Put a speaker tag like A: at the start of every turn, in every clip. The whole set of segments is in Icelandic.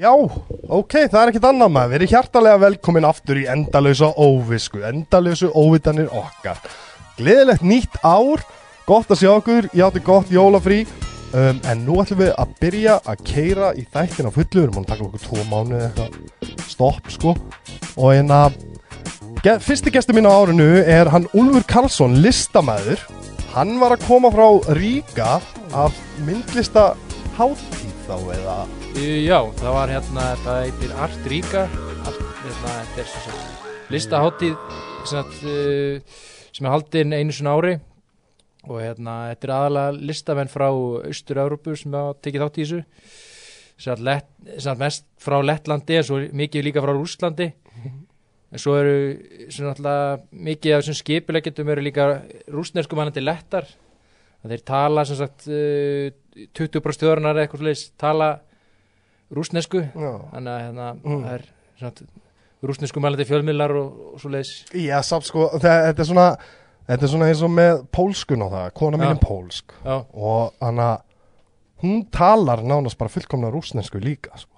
A: Já, ok, það er ekkert annað maður, við erum hjartalega velkomin aftur í endalösa óvisku, endalösu óvitanir okkar. Gleðilegt nýtt ár, gott að sjá okkur, ég átti gott jólafrí, um, en nú ætlum við að byrja að keira í þættin á fullu, við erum að taka okkur tvo mánuði eitthvað. Stopp sko, og en að ge fyrsti gestur mín á árinu er hann Úlfur Karlsson, listamæður, hann var að koma frá Ríka af myndlista hátíð þá eða...
B: Já, það var hérna, þetta heitir Art Ríka, hérna, þetta er sem sagt listaháttíð sem, er haldin einu svona ári. Og hérna, þetta er aðalega listamenn frá Austur-Európu sem hafa tekið þátt í þessu. Sem sagt mest frá Lettlandi en svo mikið líka frá Rússlandi. En svo eru sem alltaf mikið af þessum skipuleggetum eru líka rúsnesku mannandi lettar þeir tala sem sagt uh, 20% þjóðurnar eða eitthvað sliðis tala rúsnesku þannig að hérna,
A: Mm.
B: það er svona, rúsnesku mælandi fjölmiðlar og, og svo leiðis
A: Já, samt sko, þetta er svona þetta er svona eins og með pólskun á það. Kona mín er pólsk.
B: Já,
A: og hann að hún talar nánast bara fullkomna rúsnesku líka sko.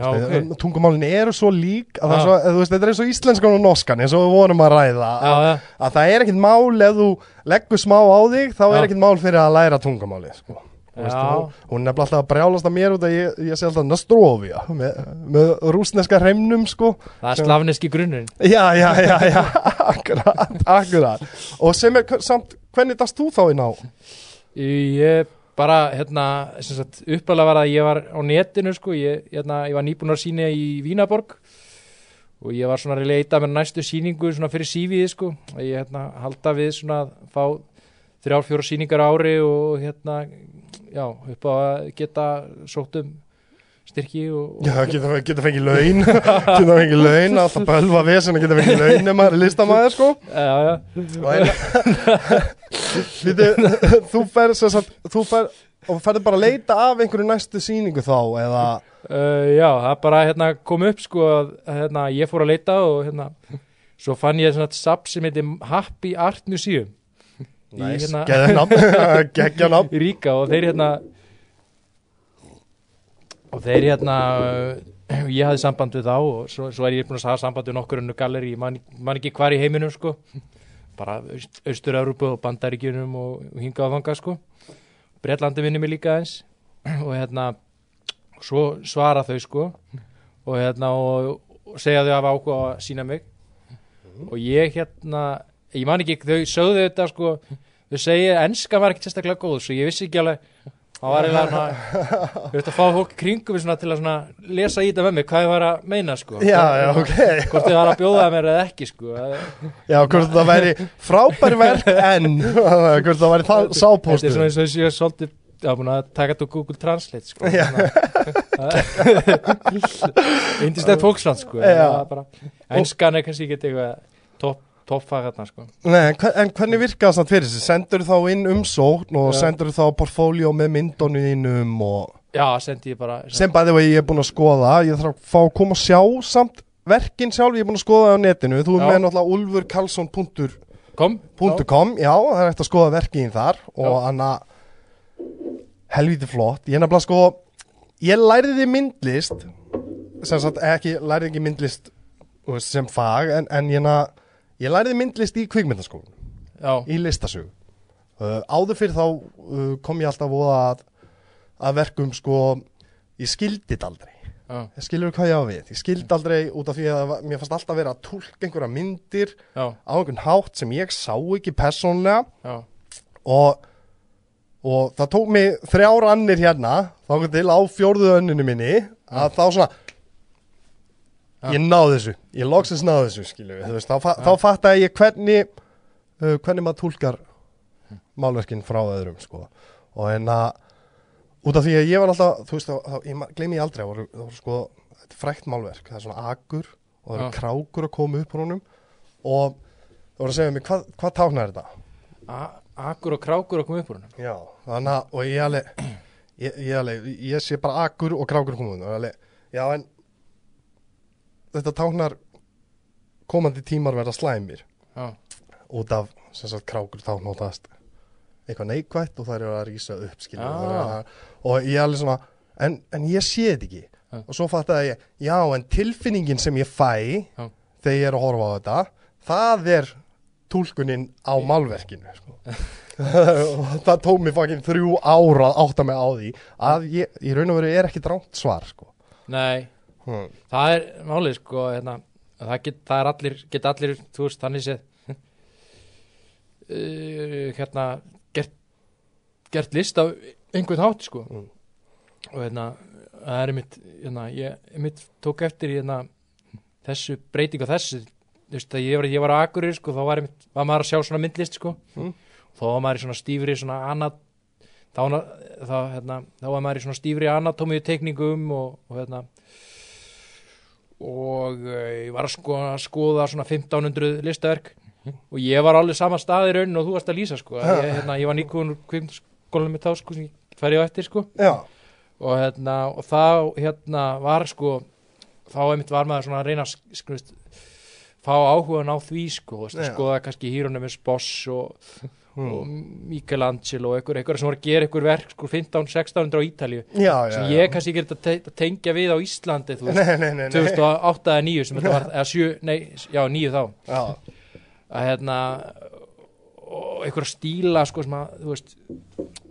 B: Já, ok
A: tungumálin eru svo lík að svo, þú veist, þetta er eins og íslenskan og norskan eins og við vorum að ræða
B: já,
A: að,
B: já,
A: að það er ekkit mál ef þú leggur smá á þig þá
B: Já.
A: er ekkit mál fyrir að læra tungumáli sko. Þú veist,
B: Já.
A: hún, nefnilega alltaf að brjálast að mér út að ég, ég sé alltaf Nastrovia með, með rúsneska hreimnum sko
B: það er slavneski grunnurinn
A: Já, já, já, já, akkurat, akkurat Og sem er, samt, hvernig dast þú þá inn á?
B: ég bara, hérna, sem uppálega var að ég var á netinu sko, ég, hérna, ég var nýbúin að sína í Vínaborg og ég var svona að leita með næstu síningu svona fyrir sífiði sko, að ég hérna halda við svona að fá þrjár, fjóra síningar ári og hérna, já, upp á að geta sótt um styrki og, og
A: Já, geta, geta fengið laun Geta fengið laun það bölva vesen að geta fengið laun ef maður er listamæður sko.
B: Já, já,
A: þú fer sem sagt, þú fer og ferði bara að leita af einhverju næstu sýningu þá eða?
B: Uh, já, það bara hérna, kom upp sko að hérna, ég fór að leita og hérna, svo fann ég svona sap sem heitir Happy Art Museum. Í, hérna,
A: geggja nafn.
B: Í Ríka og þeir hérna og þeir hérna ég hafði samband við þá og svo, svo er ég búin að hafa samband við nokkur önnu galleri, man, man ekki hvar í heiminum sko bara aust, Austur-Európu og Bandaríkjunum og, hingað og þangað sko. Bretlandi vinnir mig líka eins og hérna svo svara þau sko. Og hérna og, og segja þau að hafa ákvað að sína mig. Og ég hérna ég man ekki, þau sögðu þetta sko. Þau segja, enska var ekki sérstaklega góð svo ég vissi ekki alveg það var eiginlega svona ég veist að fá fólk kringum svona til að svona lesa í þetta með mig hvað ég var að meina sko
A: Já, já, ok
B: hvort þau var að bjóða mér eða ekki sko
A: Já, hvort það væri frábær verk en hvort það væri það
B: þetta er svona eins og þessi ég er svolítið Já, búin að taka þetta úr Google Translate sko.
A: Já.
B: Indislegt fólksland sko.
A: Já.
B: Enskan er kannski ekki eitthvað topp toppfag þarna sko.
A: Nei, en, en hvernig virkar það samt fyrir þessi? Sendur þá inn umsókn og
B: Já.
A: sendur þá portfóljó með myndunum þínum og
B: Já, sendi ég bara
A: sem bæði hvað ég er búin að skoða ég þarf að fá að koma að sjá samt verkin sjálf, ég er búin að skoða það á netinu þú er
B: Já.
A: með náttúrulega ulfurkarlsson.com já, það er eftir að skoða verkin þar og að helviti flott, ég er nefnilega sko ég læriði myndlist sem sagt ekki, læriði ekki myndlist sem fag en, en ég, na, ég læriði myndlist í kvikmyndaskólan
B: Já,
A: í listasögu. Uh, áður fyrir þá uh, kom ég alltaf að, að verkum sko ég skildi þetta aldrei.
B: Já,
A: ég skilur hvað ég á við? Ég skildi aldrei út af því að mér fannst alltaf vera að tólka einhverja myndir
B: já,
A: á einhvern hátt sem ég sá ekki persónlega og, og það tók mig þrjár annir hérna þá til á fjórðu önninu minni að þá svona. Ég náði þessu, ég loksins náði þessu við, þú veist, þá, fa þá fattaði ég hvernig uh, hvernig maður tólkar málverkin frá öðrum sko. og en að út af því að ég var alltaf, þú veist, þá, þá gleymi ég aldrei, það voru, voru sko frækt málverk, það er svona agur og það eru krákur að koma upp á honum. Og það voru að segja mér, hvað, hvað táknar þetta?
B: A- Akkur og krákur og kom upp úr hennum
A: Já, þannig að, og ég alveg, ég, ég alveg, ég sé bara akkur og krákur komuð, og alveg, já en þetta táknar komandi tímar verða slæmir
B: Já,
A: út af, sem sagt, krákur þá notast eitthvað neikvætt og það eru að rísa upp,
B: Ah.
A: og ég alveg svona, en, en ég sé þetta ekki,
B: Já.
A: og svo fattaði ég, já en tilfinningin sem ég fæ þegar ég er að horfa á þetta það er túlkunin á málverkinu sko. það tók mér fokkin þrjú ára að átta mig á því að ég, í raun og veru er ekki dránt svar sko.
B: nei,
A: hmm.
B: það er málið sko hérna, það, get, það er allir get allir, þú veist, þannig séð uh, hérna gert, gert list af einhvern hátt sko
A: Mm.
B: og hérna það er mitt, hérna, ég mitt tók eftir hérna þessu breyting á þessu þú veist að ég var, ég var á Akureyri sko, þá var, einmitt, var maður að sjá svona myndlist sko
A: Mm.
B: þá var maður í svona stífri svona anat þá, þá, hérna, þá var maður í svona stífri anatómiðu teikningum og, og hérna og uh, ég var að skoða, skoða svona 1500 listaverk. Og ég var alveg sama stað í raunin og þú varst að lýsa sko. Ég, hérna, ég var nýkun kvimskólanum með þá sko sem ég fer ég á eftir sko. Og hérna og þá hérna var sko þá einmitt var maður svona að reyna að sk- sko, fá áhugan á því sko að
A: Já.
B: skoða kannski Hieronymus Boss og,
A: hmm.
B: og Michelangelo og einhver, einhver sem voru að gera einhver verk sko 15-1600 á Ítalíu
A: já, já,
B: sem
A: já.
B: ég kannski get að te tengja við á Íslandi þú veist,
A: nei, nei, nei, nei.
B: 2008 eða 9 sem þetta var, eða 7, nei, já 9 þá
A: Já,
B: að hérna og einhverja stíla sko sem að þú veist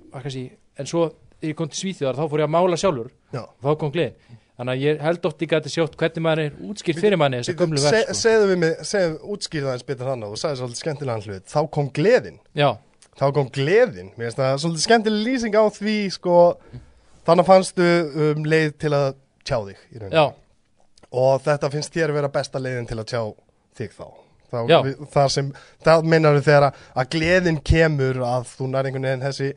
B: að kannski, en svo þegar ég kom til Svíþjóðar þá fór ég að mála sjálfur
A: já.
B: og þá kom gleðin þannig að ég held oft ekki að þetta sjótt hvernig maður er útskýrt fyrir manni þessar gömlu
A: Se,
B: verk sko.
A: segðu við mig, segðu, útskýrðu aðeins betur þannig og þú sagði svolítið skemmtilegan hlut. Þá kom gleðin,
B: já,
A: þá kom gleðin. Mér finnst það svolítið skemmtileg lýsing á því sko, þannig fannstu um, leið til að tjá þig í rauninni.
B: já,
A: og þetta finnst þér vera besta leiðin til að tjá þig þá. Þá,
B: Já.
A: við, það sem, það minnar þegar að, að gleðin kemur að þú nær einhvern veginn þessi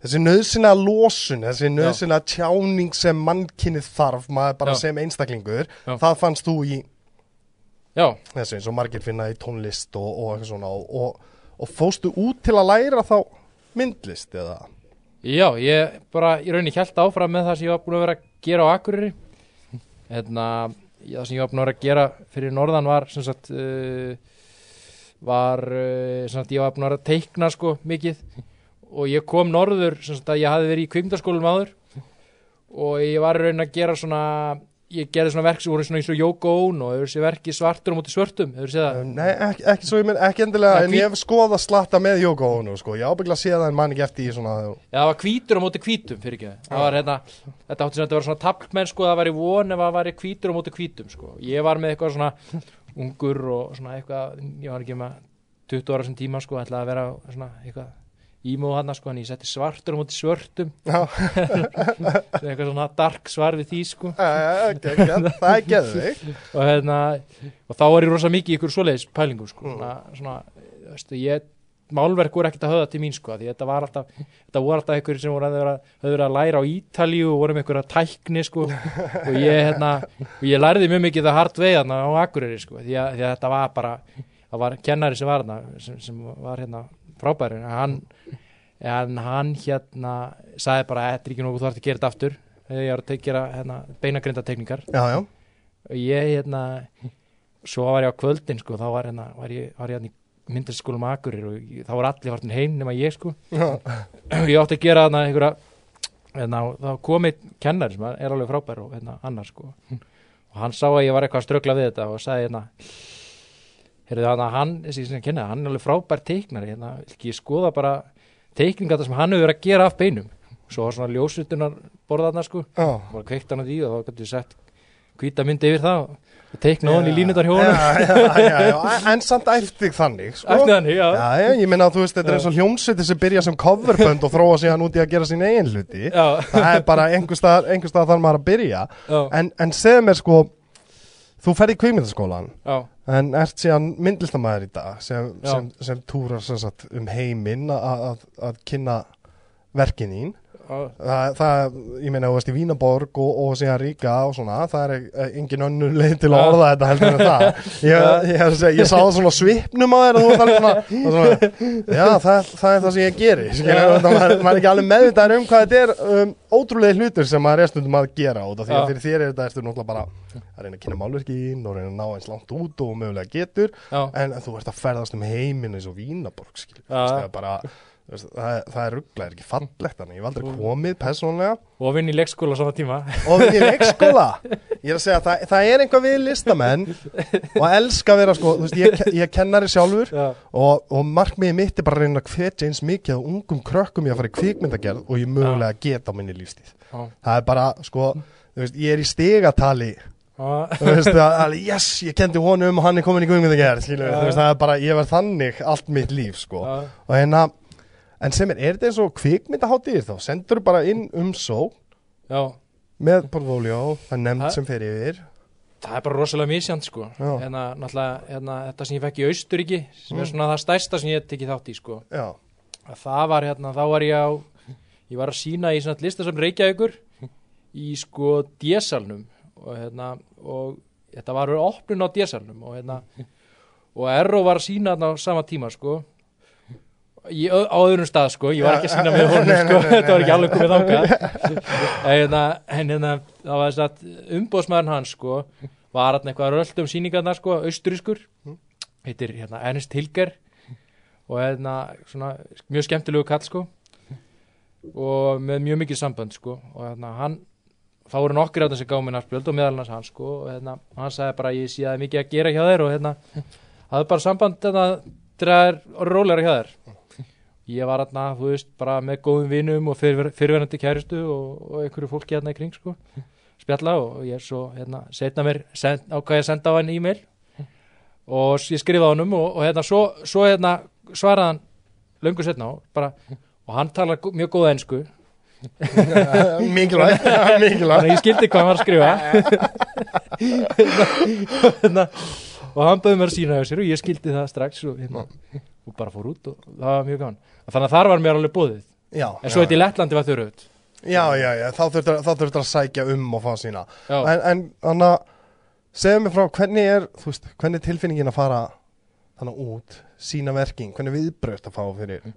A: þessi nöðsina losun, þessi nöðsina tjáning sem mannkinnið þarf maður bara
B: Já.
A: sem einstaklingur
B: Já.
A: það fannst þú í
B: já,
A: þessu eins og margir finna í tónlist og, og eitthvað svona og, og, og fóstu út til að læra þá myndlist eða?
B: Já, ég bara í rauninni held áfram með það sem ég var búin að vera að gera á Akureyri. Hérna, það sem ég var búin að vera að gera fyrir norðan var sem sagt uh, var uh, sem sagt ég var búin að vera að teikna sko mikið og ég kom norður sem sagt að ég hafi verið í kvikmyndaskólum áður og ég var í rauninni að gera svona ég gerði svona verk sem voru svona eins og Yoko Ono og þessi verki svartur á móti svörtum hefur séð það?
A: Nei, ekki, ekki svo ég minn, ekki endilega en ég hef skoðað slatta með Yoko Ono sko, ég ábyggla að sé það en man ekki eftir í svona
B: Já, það var hvítur á móti hvítum fyrir ekki það var hérna, þetta átti sem þetta var svona tablmenn sko, það var í von ef það var hvítur á móti hvítum sko. ég var með eitthvað svona ungur og svona eitthvað ég var ekki með 20 ára sem tíma sko, ætlaði að vera svona eitthvað ímóð hann sko, en ég setti svartur á móti svörtum. Eitthvað svona dark svar við því sko.
A: Eh, ok, ok, það er geðvig
B: og hérna og þá var ég rosa mikið í ykkur svoleiðis pælingum sko,
A: Mm.
B: svona, svona veistu, ég, málverk voru ekkert að höfða til mín sko, því þetta var alltaf, þetta voru alltaf ykkur sem voru að verið að læra á Ítalíu og voru með ykkur að tækni sko. Og ég hérna, og ég lærði mjög mikið það hart veið þarna á Akureyri sko, því að, því að þetta var bara, það var kennari sem var þarna, sem, sem var hérna frábæri, hann en hann hérna sagði bara, þetta er ekki nokkuð ert að gera þetta aftur. Ég var að gera hérna, beinagrinda
A: já,
B: og ég hérna svo var ég á kvöldin sko þá var, hérna, var ég, var ég hérna í myndlistaskólum Akurir og ég, þá var allir vartin heim nema ég sko.
A: Já,
B: ég átti að gera þarna einhverja hérna, þá kom einn kennari sem er alveg frábær og hérna, annar sko. Og hann sá að ég var eitthvað að ströggla við þetta og sagði hérna heyrðu þannig að hann, þessi sem kenna, hann er alveg frábær teiknari hérna, vil ekki skoða bara teikninga sem hann hefur verið að gera af beinum? Svo var svona ljósutunar borðarna sko.
A: Já.
B: bara kveikt hann á því og þá gætu sett hvíta myndi yfir það og teikna hann í línutar
A: Já, já, já, já, en- samt æftig þannig sko.
B: Ætti hann, já.
A: Já, já, ég minna að þú veist, þetta er eins og hljómsviti sem byrja sem coverbönd og þróa sig hann út í að gera sín eigin hluti.
B: Já,
A: Það er bara einhver stað, einhver stað þar maður að byrja.
B: Já,
A: En, en segðu mér sko, þú ferði í kvikmyndaskólan
B: já,
A: En ert síðan myndlistamæður í dag sem, sem, sem túrar sem sagt, um heiminn að, kynna verkin
B: já,
A: það, það, ég meina, þú veist, í Vínaborg og, og síðan Ríka og svona, það er eh, engin önnur leið til að orða þetta heldur en það. Ég, ég, ég, ég sá það svona svipnum á þér og þú veist svona, og svona já, það, það er það sem ég geri. Maður, er ekki alveg meðvitaður um hvað þetta er um, ótrúlega hlutur sem maður er stundum að gera út af því að
B: Já.
A: fyrir þér er þetta eftir náttúrulega bara að reyna að kynna málverkin og reyna að ná eins langt út og mögulega getur.
B: Já,
A: en þú ert að ferðast um heiminn eins og Vínaborg skilur,
B: Já.
A: Það það, er- það er ekki fallegt hann ég hef aldrei komið persónlega
B: og vinn í leikskóla sama tíma.
A: Og í leikskóla? Ég er að segja, það, það er einhvað við listamenn og elska að vera sko, þú veist, ég, ég er kennari sjálfur
B: já,
A: og, og markmiði mitt er bara að reyna að hvetja eins mikið á ungum krökkum í að fara í kvikmyndagerð og ég mögulega geta á minni lífstíð.
B: Já,
A: það er bara, sko, þú veist, ég er í stigatali.
B: Já,
A: þú veist, að, að, yes, ég kendi honum og hann er komin í veist, það er bara, ég var þannig allt mitt líf, sko. Og hérna, en sem er, er þetta eins og kvikmyndaháttir þá, sendur bara inn umsó
B: já.
A: með portfóljó, það er nefnd
B: Ha?
A: sem fer yfir.
B: Það er bara rosalega misjant sko. Hérna, náttúrulega, hérna, þetta sem ég fekk í Austuríki sem
A: Mm.
B: er svona það stærsta sem ég hef tekið þátt í sko.
A: Já,
B: að það var hérna, þá var ég á ég var að sína í svona listasafn Reykjavíkur í sko djesalnum og hérna og þetta var opnun á djesalnum og hérna og Erro var að sína þarna á sama tíma sko ö- á öðrum stað sko, ég var ekki að sína með honum sko, þetta var ekki alveg komið þangað. En hérna, en hérna það var þess að umbóðsmaðurinn hans sko var hérna eitthvað rölt um síningarna sko, austurískur. Heitir hérna Ernst Hilger. Og hérna svona mjög skemmtilegu kall sko. Og með mjög mikið sambönd sko. Og hérna hann þá voru nokkur af þessi gáminn afspjöld og meðal hans hann sko. Og hérna hann sagði bara ég sé að það er mikið að gera hjá þér og hérna hafði bara samband hérna til að er rólegra hjá þér ég var hérna þú veist bara með góðum vinum og fyrir, fyrirverandi kæristu og, og einhverju fólki hérna í kring sko. Spjalla og ég svo hérna setna mér send, ákvað ég að senda á hann e-mail. Og ég skrifaði honum og, og hérna svo, svo hérna svaraði hann löngu setna og bara og hann talar mjög góða ensku.
A: Mikilvægt mikilvægt
B: ég skildi hvað hann var að skrifa. Hérna, og hann bauði mér að sína hjá sér og ég skildi það strax og, hérna, og bara fór út og það var mjög gaman. Þannig að þar var mér alveg bóðið
A: já,
B: en svo þetta í Lettlandi var þau rauð
A: já, já, já, þá þurftur að sækja um og fá sína en, en þannig að segja mér frá hvernig er, veist, hvernig er tilfinningin að fara þannig út, sína verking hvernig viðbröst að fá fyrir?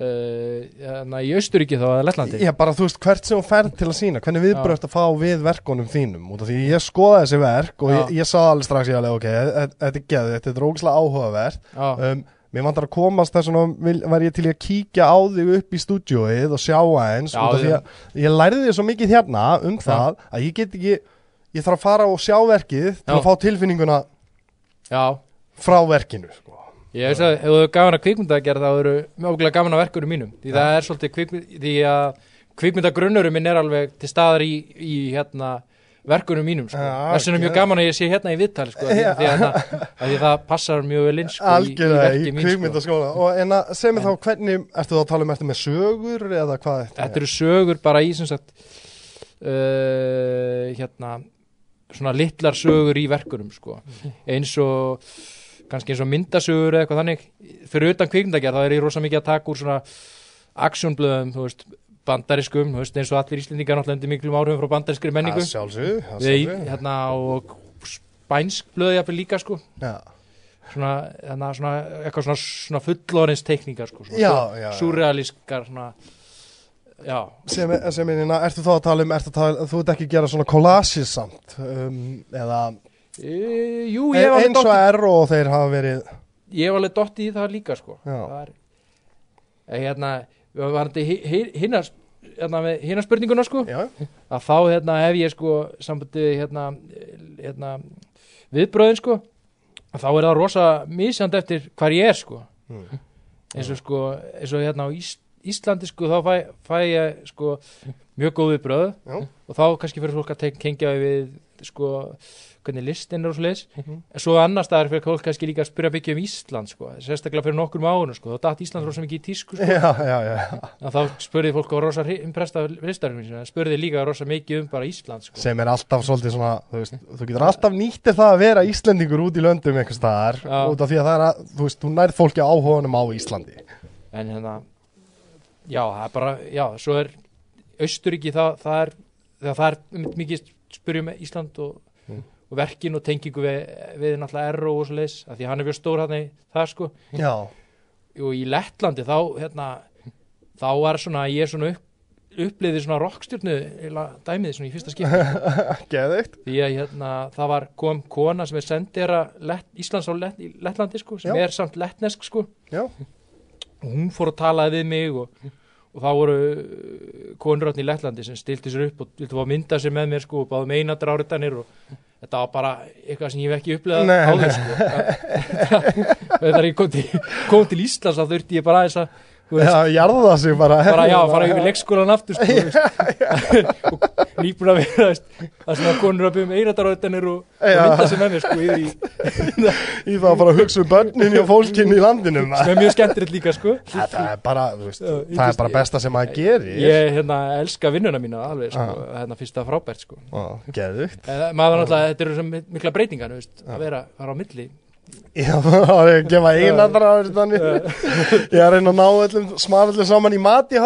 B: Uh, hérna, í Austuríki þá að Lettlandi?
A: Já, bara þú veist, hvert sem þú ferð til að sína hvernig viðbröst að fá við verkunum þínum? Út af því ég skoða þessi verk og
B: Já.
A: ég, ég sá alveg strax ég alveg, ok, e- e- þetta er geðið þetta er rókslega áhugavert. Um, mér vantar að komast þess vegna var ég til að kíkja á þig upp í stúdíóið og sjá aðeins
B: Já, já.
A: að ég lærði þig svo mikið hérna um það að ég get ekki ég þarf að fara og sjá verkið til
B: Já.
A: að fá tilfinninguna
B: já
A: frá verkinu sko.
B: Ég veist að ef þú er gaman að kvikmynda að gera þá eru mjög gaman að verkurum mínum því það er svolítið kvikmynd því að kvikmyndagrunnurum minn er alveg til staðar í, í hérna verkurum mínum sko.
A: Já,
B: þess vegna er mjög gaman að ég sé hérna í viðtali sko,
A: Já.
B: því, að, að því það passar mjög vel inn sko, í, í verki mín sko.
A: og en að segja mér þá hvernig ertu þá að tala um eftir með sögur eða hvað
B: Þetta eru sögur bara í sem sagt uh, hérna svona litlar sögur í verkurum sko. eins og kannski eins og myndasögur eða eitthvað þannig fyrir utan kvikmyndagerð þá er ég rosa mikið að taka úr svona aksjónblöðum, þú veist bandariskum, þú veist, eins og allir Íslendingar náttúrulega undir miklum áhrifum frá bandariskri menningu
A: að sjálfsög, að sjálfsög.
B: hérna, og spænsk blöð jafnvel líka sko
A: Já.
B: svona, hérna, svona, eitthvað svona, svona fullorins teikningar sko,
A: Já, já, já.
B: súrealískar svona, já,
A: sem, er- sem er hérna, ertu þá að tala um ertu að tala, þú ert ekki að gera svona collages samt um, eða
B: e, jú, alveg
A: eins og
B: dottið
A: R og þeir hafa verið
B: ég hef alveg dottið í það líka sko það er hérna, við varum þetta hinna hérna, með hinna spurninguna sko.
A: Já,
B: að þá hérna hef ég sko sambandið hérna, hérna viðbröðin sko að þá er það rosa misjand eftir hvar ég er sko.
A: Mm.
B: eins og sko eins og hérna á Ís, Íslandi sko þá fæ, fæ ég sko mjög góð viðbröð
A: já,
B: og þá kannski fyrir fólk að tengja við sko hvernig listin er og svoleiðis
A: Mhm.
B: en svo annar staðar fyrir fólk kannski líka að spyrja byggja um Ísland sko, sérstaklega fyrir nokkrum árun sko, þá datt Ísland rosa mikið í tísku sko,
A: já, já, já.
B: þá spurði fólk á rosa impresta listarinn mín, spurði líka rosa mikið um bara Ísland sko.
A: sem er alltaf svolítið svona þú, veist, þú getur alltaf nýttir það að vera Íslendingur út í löndum einhvers staðar út af því að það er að, þú veist, þú nærð fólki áhuganum á Íslandi
B: en hérna já, það er bara, já, svo er Austuríki, það, það er það, er mikið spyrjum Ísland og,
A: Mm.
B: Og verkin og tengingu við, við náttúrulega Erro og svo leis, að því hann er mjög stór hann í það sko.
A: Já,
B: og í Lettlandi þá hérna, þá var svona ég svona upp, uppliði svona rockstjörnu eiginlega dæmið svona í fyrsta
A: geðvikt
B: því að hérna, það var kom kona sem er sendera Íslands á Lett, Lettlandi sko, sem
A: Já.
B: er samt lettnesk sko.
A: Já,
B: og hún fór að talaði við mig og, og þá voru konurötni í Lettlandi sem stilti sér upp og vildi fá að mynda sér með mér sko og báðum einatur áriðanir og þetta var bara eitthvað sem ég hef ekki upplegað áður sko. Þegar ég kom til, kom til Íslands þá þurfti ég bara að þú veist,
A: Já, jarða sig bara.
B: Bara já, fara yfir leikskólan aftur sko, þú veist. og nýbúin að vera þú veist, sem að konur að byggja um einataröðanir og, og mynda með mér sko yfir í,
A: Í það að fara að hugsa um börnin og fólkin í landinu
B: sem er mjög skemmtilegt líka sko.
A: Það er bara, þú veist, það er bara besta sem maður gerir.
B: Ég hérna elska vinnuna mína alveg sko, hérna fyrst það frábært sko.
A: Geðugt
B: Eh, maður náttúrulega, þetta eru sem mikla breytingar þú veist, að vera, fara á milli
A: Já, það er að gefa eina þannig Ég er að reyna að ná öllum smarallir saman í mat í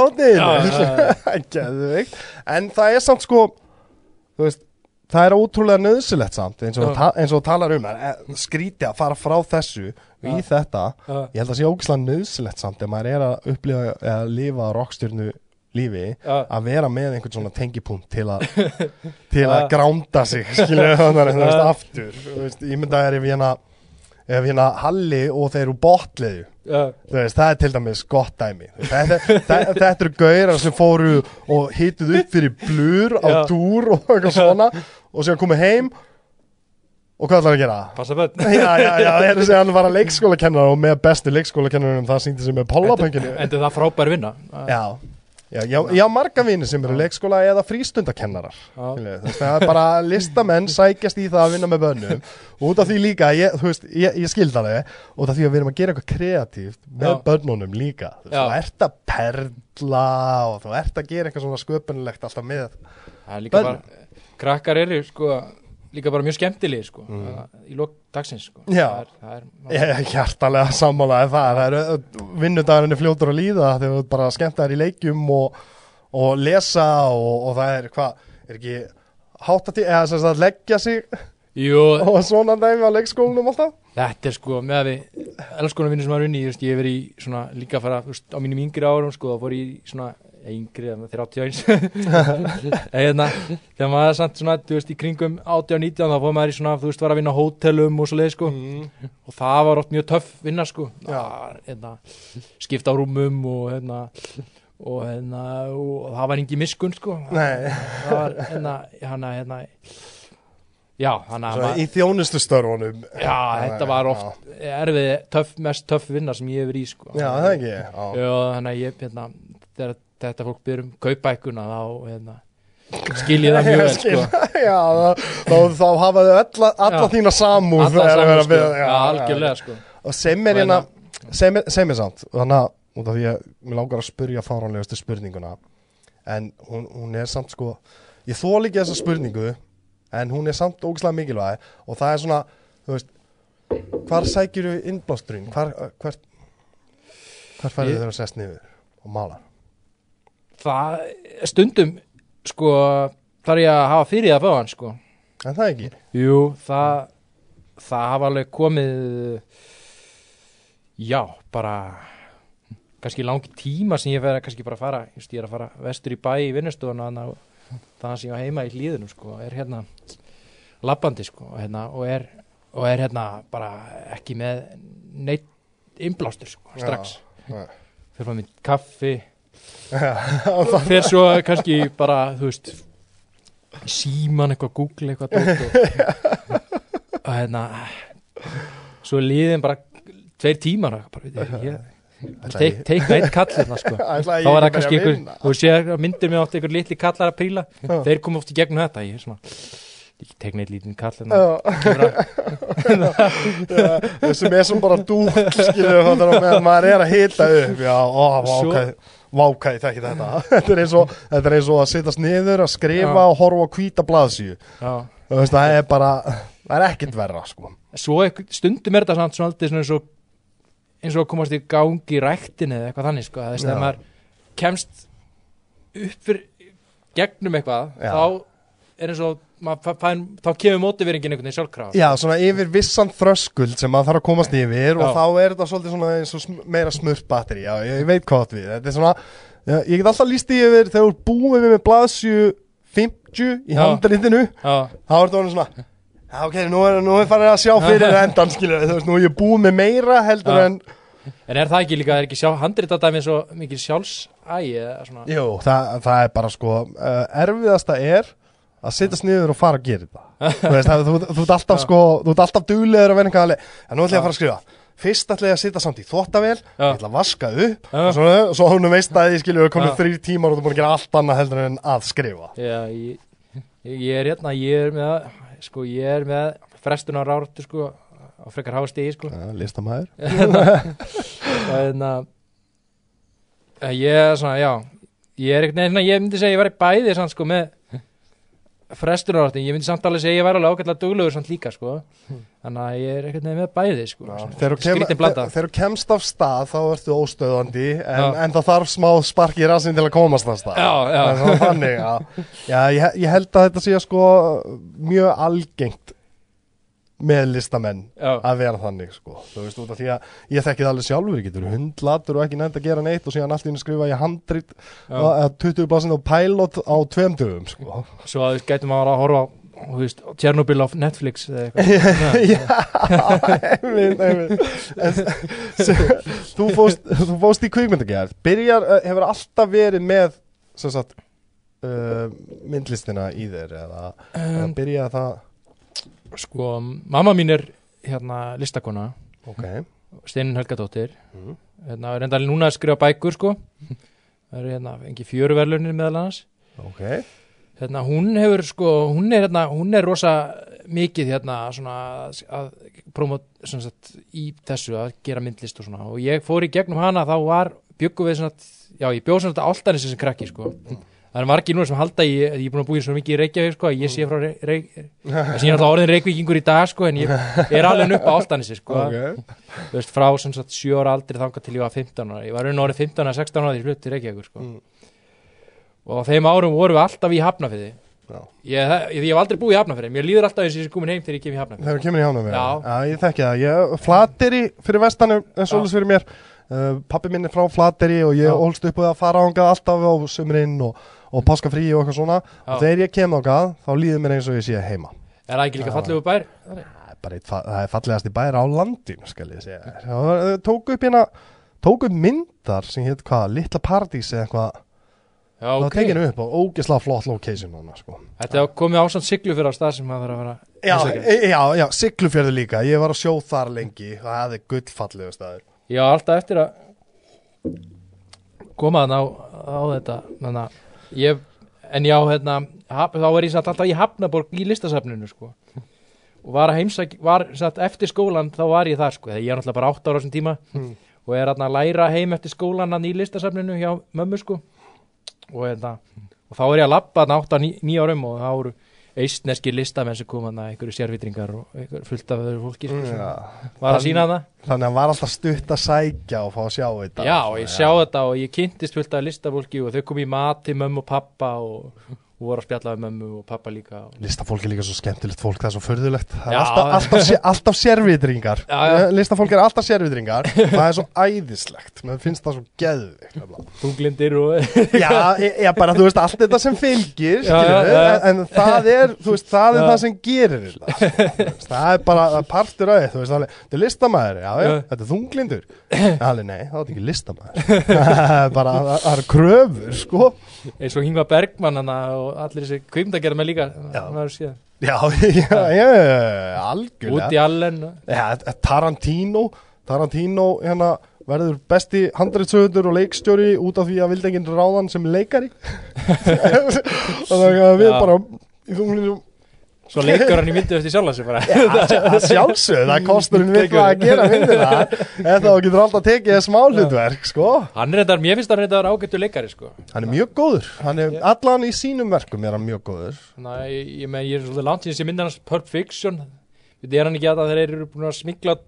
A: Geðugt En það er samt sko Þú veist Það er ótrúlega nöðsilegt samt eins og, þú talar um það, skríti að fara frá þessu í þetta. Ég held að sé ógislega nöðsilegt samt ef maður er að upplifa eða lifa rockstjörnu lífi að vera með einhvern svona tengipunkt til að til að gránda sig að veist
B: Já.
A: aftur ég mynda er ef hérna ef hérna Halli og þeir eru botliðu þú veist, það er til dæmis gott dæmi. Þetta, þetta, þetta eru gauðar sem fóru og hituð upp fyrir blur á
B: Já.
A: túr og eitthvað svona og síðan komið heim. Og hvað ætlar að gera?
B: passa bönn
A: já, já, já, það er sem hann var að leikskólakennar og með bestu leikskólakennarum það sýndi sem með pollapönginu
B: en það frábær vinna.
A: Já, já, já, já marga vini sem eru leikskóla eða frístundakennarar. Það er bara listamenn sækjast í það að vinna með bönnum. Út af því líka, ég, þú veist, ég, ég skilda þig út af því að við erum að gera eitthvað kreatíft með bönnunum líka. Þú ert að perla og þú ert að gera eitthvað svona sköpunilegt alltaf með
B: það líka
A: Bönn.
B: bara, krakkar eru sko, líka bara mjög skemmtilegir sko, mm. í lok dagsins sko.
A: Já.
B: það er, það er,
A: Ég er hjartalega sammálaði það það er vinnudagurinn er fljótur að líða þegar þú bara skemmt þær í leikjum og, og lesa og, og það er hvað, er ekki hátati, eða sem sagt leggja sig
B: jú,
A: og svona dæmi á leikskólanum alltaf
B: þetta er sko með að við elskunum vinnur sem maður unni, ég, ég hef verið í svona líka að fara, á mínum yngri árum sko, þá fór ég í svona yngri, eða 31 eða þegar maður er samt svona, þú veist, í kringum 18 og 19 þá fór maður í svona, þú veist, var að vinna hótelum og svo leið sko, og það var oft mjög töff vinna sko. Að, hérna, skipta á rúmum og hérna og hérna, og það var engi miskun sko,
A: Nei,
B: það var hérna, hérna, hérna já, hann að
A: í þjónustu störfunum
B: Já, þetta var oft erfið, töff, mest töff vinna sem ég hefur í sko.
A: Já, það ekki Já,
B: þannig að ég, hérna, þegar þetta fólk byrjum kaupækuna þá, hérna, skil ég það mjög vel, sko.
A: já þá, þá, þá hafa þau alla, alla þína samúð
B: Alla
A: þegar
B: saman,
A: þeir
B: sko. Já, algjörlega, sko.
A: og sem er
B: Og
A: hérna sem er, sem er samt þannig að út af því að mér langar að spurja fáránlegustu spurninguna en hún, hún er samt sko ég þól ekki þessa spurningu en hún er samt ógislega mikilvæg og það er svona, þú veist hvar sækjur þú innblásturinn hvar, hvar, hvar færðu
B: Ég-
A: þau að sest niður og mála
B: Það, stundum, sko, þarf ég að hafa fyrir að fá hann, sko.
A: en það ekki
B: Jú, það, það hafa alveg komið, já, bara, kannski langi tíma sem ég fer að kannski bara fara, just, ég er að fara vestur í bæ í vinnustofuna, þannig að ég á heima í hlýðunum, sko, er hérna labbandi, sko, hérna, og er, og er hérna bara ekki með neitt innblástur, sko, strax. Fyrir maður mynd kaffi,
A: já.
B: fer svo kannski bara, þú veist síman eitthvað, google eitthvað og, og hérna svo er liðin bara tveir tímar og teikna einn kall hérna sko. Þá
A: ekki
B: það kannski
A: að vinna?
B: þú sér myndir mig oft einhver litli kallar að príla þeir koma oft í gegnum þetta ég er svona, ég teikna einn lítinn kall að-
A: sem er sem bara dúk skilur þannig að maður er að hita upp. Já, ó,
B: Svo-
A: vákæð vákæð, þekki þetta þetta er, og, þetta er eins og að sittast niður að skrifa
B: Já.
A: og horfa á hvíta blaðsíu það er bara, það er ekkert verra sko.
B: svo einhver, stundum er þetta samt svona svona eins og eins og komast í gangi í ræktinni eða eitthvað þannig sko, þess að maður kemst upp fyrir gegnum eitthvað,
A: Já.
B: þá er eins og maður fæ- fær, þá kemur mótiveringin einhvern veginn sjálfkrafa.
A: Já, svona yfir vissan þröskuld sem maður þarf að komast yfir og
B: Já.
A: þá er þetta svolítið svona eins og sm meira smurt batteri já, ég, veit hvað við. Þetta er svona, já, ég get alltaf líst í yfir þegar þú búið við með blaðsíu 50 í
B: Já,
A: þá er þetta svona Já, ok, nú er, er farið að sjá fyrir endan, skilur þú veist, nú er ég búið með meira heldur
B: Já.
A: en
B: En er það ekki líka, er ekki sjá, handrita dæmi svo mikið sjálfsægi eða svona?
A: Jú, það, það er bara sko uh, erfiðasta er að sittast niður og fara að gera þetta þú veist, það, þú, þú ert alltaf sko þú ert alltaf duglegur að vera alveg en nú ætla ég að fara að skrifa fyrst ætla ég að sitta samt í þvottavél
B: Já.
A: ég ætla að vaska upp
B: Já.
A: og svo, svo hún veist að ég skilju að
B: Já.
A: þrýr tímar og þú búin að gera allt annað heldur en að skrifa
B: Já, ég, ég er hérna, ég er með, sko, ég er með frestunar áratu, sko, á frekar háa stigi, sko.
A: ja, listamæður
B: Og hérna, eh, ég er svona, já, ég er neina, ég myndi segja, ég væri bæði, sann, sko, með frestunar áratu, ég myndi samt alveg segja, ég væri alveg ágætlega duglegur samt líka, sko. Þannig að ég er ekkert með bæði, sko. svona
A: Þegar þú kemst af stað þá ertu óstöðandi en, en það þarf smá spark í rassin til að komast af stað
B: Já, já.
A: Það er svona þannig, já. Já, ég, ég held að þetta sé sko mjög algengt með listamenn
B: Já.
A: að vera þannig sko. þú veist út af því að ég þekki það alveg sjálfur ég getur hundlatur og ekki nefnd að gera neitt og síðan allt í einu skrifa ég handrit
B: Já.
A: eða 20 blasin á pilot á tveim dögum sko.
B: Svo að við gætum að að horfa þú Tjernobyl á Netflix eða eitthvað.
A: Já, einmitt, einmitt þú, fóst, þú fóst í kvikmyndagerð byrjar, uh, hefur alltaf verið með sem sagt uh, myndlistina í þér eða, eða
B: Um,
A: byrjaði það
B: sko, mamma mín er hérna listakona,
A: ok,
B: Steinin Helgadóttir.
A: Mm.
B: hérna, reyndar núna að skrifa bækur sko. Það eru hérna engi fjöruverlunir meðal annars.
A: Ok.
B: Hérna, hún hefur sko, hún er hérna hún er rosa mikið hérna svona að promot svona sett, í þessu að gera myndlist og svona. Og ég fór í gegnum hana þá var byggum við svona, já ég bjóð svona áltanissi sem krakki sko það er margir núna sem halda í, ég er búin að búið svo mikið í Reykjavík sko, ég sé frá Reykjavík Reykj... þess að ég er alltaf orðin Reykjavíkingur í dag sko en ég er alveg upp á áltanissi sko.
A: Ok,
B: þú veist, frá sem sagt 7 ára aldrei þangað til ég var 15 ára, ég var raun og orðið 15 ára, 16 ára því ég flutti til Reykjavíkur sko.
A: Mm.
B: og á þeim árum vorum við alltaf í Hafnafyrði
A: Já.
B: ég, ég, ég hef aldrei búið í Hafnafyrði mér líður alltaf eins og ég sé komin heim þegar ég kem í Hafnafyrði
A: þegar kemur í hánum
B: Já.
A: já, ég þekki það, ég flateri fyrir vestanum en svolítið fyrir mér uh, pappi minn er frá flateri og ég
B: Já.
A: ólst upp á að fara ángað alltaf á sömurinn og, og páskafrí og eitthvað svona
B: Já.
A: og þegar ég kem ángað þá líður mér eins og ég sé heima
B: er það ekki líka
A: Já.
B: fallegu bær?
A: það er eitt, það er fallegast í bæra á landinu skal ég segja. Já, það tók upp hérna tók upp myndar sem hétt hvað, Litla Paradís eða eitthvað,
B: já,
A: það var
B: ok,
A: tekinu upp á ógesla flott location hana, sko.
B: þetta komið ásand siglu fyrir á stað sem maður þarf að vera
A: Já,
B: heimsækja.
A: e- já, já, Siglufjörðu líka Ég var að sjó þar lengi og það er gullfallegu staður
B: ég á alltaf eftir að koma þann á, á þetta að ég en já, hérna, haf, þá er ég satt alltaf í Hafnaborg í listasafninu sko. Og var að heimsæk, var satt eftir skólan þá var ég þar sko, ég er náttúrulega bara 8 ára á þessum tíma
A: Hmm.
B: og er að læra heim eftir skólan í listasafninu hjá mömmu sko. Og hérna, og þá er ég að labba hann 8 9 árum og þá eru eistneski listamenn sem kom að einhverju sérvitringar og einhverju fullt af öðru fólki sko, sem
A: Já.
B: var að sína það
A: Þannig að hann var alltaf stutt að sækja og fá að sjá þetta
B: Já, ég sjá þetta og ég kynntist fullt af listafólki og þau kom í mat til mömmu og pappa og, og voru að spjalla við mömmu og pappa líka.
A: Listafólk er líka svo skemmtilegt fólk, það er svo förðulegt Það er
B: Já.
A: alltaf, alltaf, alltaf sérvitringar
B: Já, já.
A: Listafólk er alltaf sérvitringar Það er svo æðislegt, mér finnst það svo geðvikt nefnilega.
B: Þunglindir og
A: Já, ég, ég bara, þú veist, allt þetta sem fylgir
B: Já, já, já.
A: En, en það er, veist, það er
B: Já.
A: það sem gerir þetta. Þú veist, Það er bara það er partur af alveg, þetta er listamæður Já, já,
B: Já.
A: þetta er þunglindur Alveg, nei, það er ekki listamæður Það er bara, það það eru kröfur, sko
B: eins og Hingva Bergmann hana, og allir þessi kvimdagerð með líka
A: Já. Já, já, já, algjörlega.
B: Woody Allen og...
A: Já, Tarantino. Tarantino, hérna verður besti handreitsöfundur og leikstjóri út af því að vildi enginn ráðan sem leikari. Þannig að við
B: Já.
A: bara í þunglinu
B: svo leikur hann í myndu eftir sjálf sig bara.
A: Að sjálfsögðu, það er kosturinn við það að gera myndina. En þá getur alltaf tekið smá hlutverk sko.
B: hann er þetta, mér finnst hann þetta ágættu leikari sko.
A: Hann er mjög góður. Hann er, allan í sínum verkum er hann mjög góður.
B: Þannig að ég, ég, með, ég er svolítið langt síðan sem myndi hans Pulp Fiction. Þetta er hann ekki að það þeir eru búin að smikla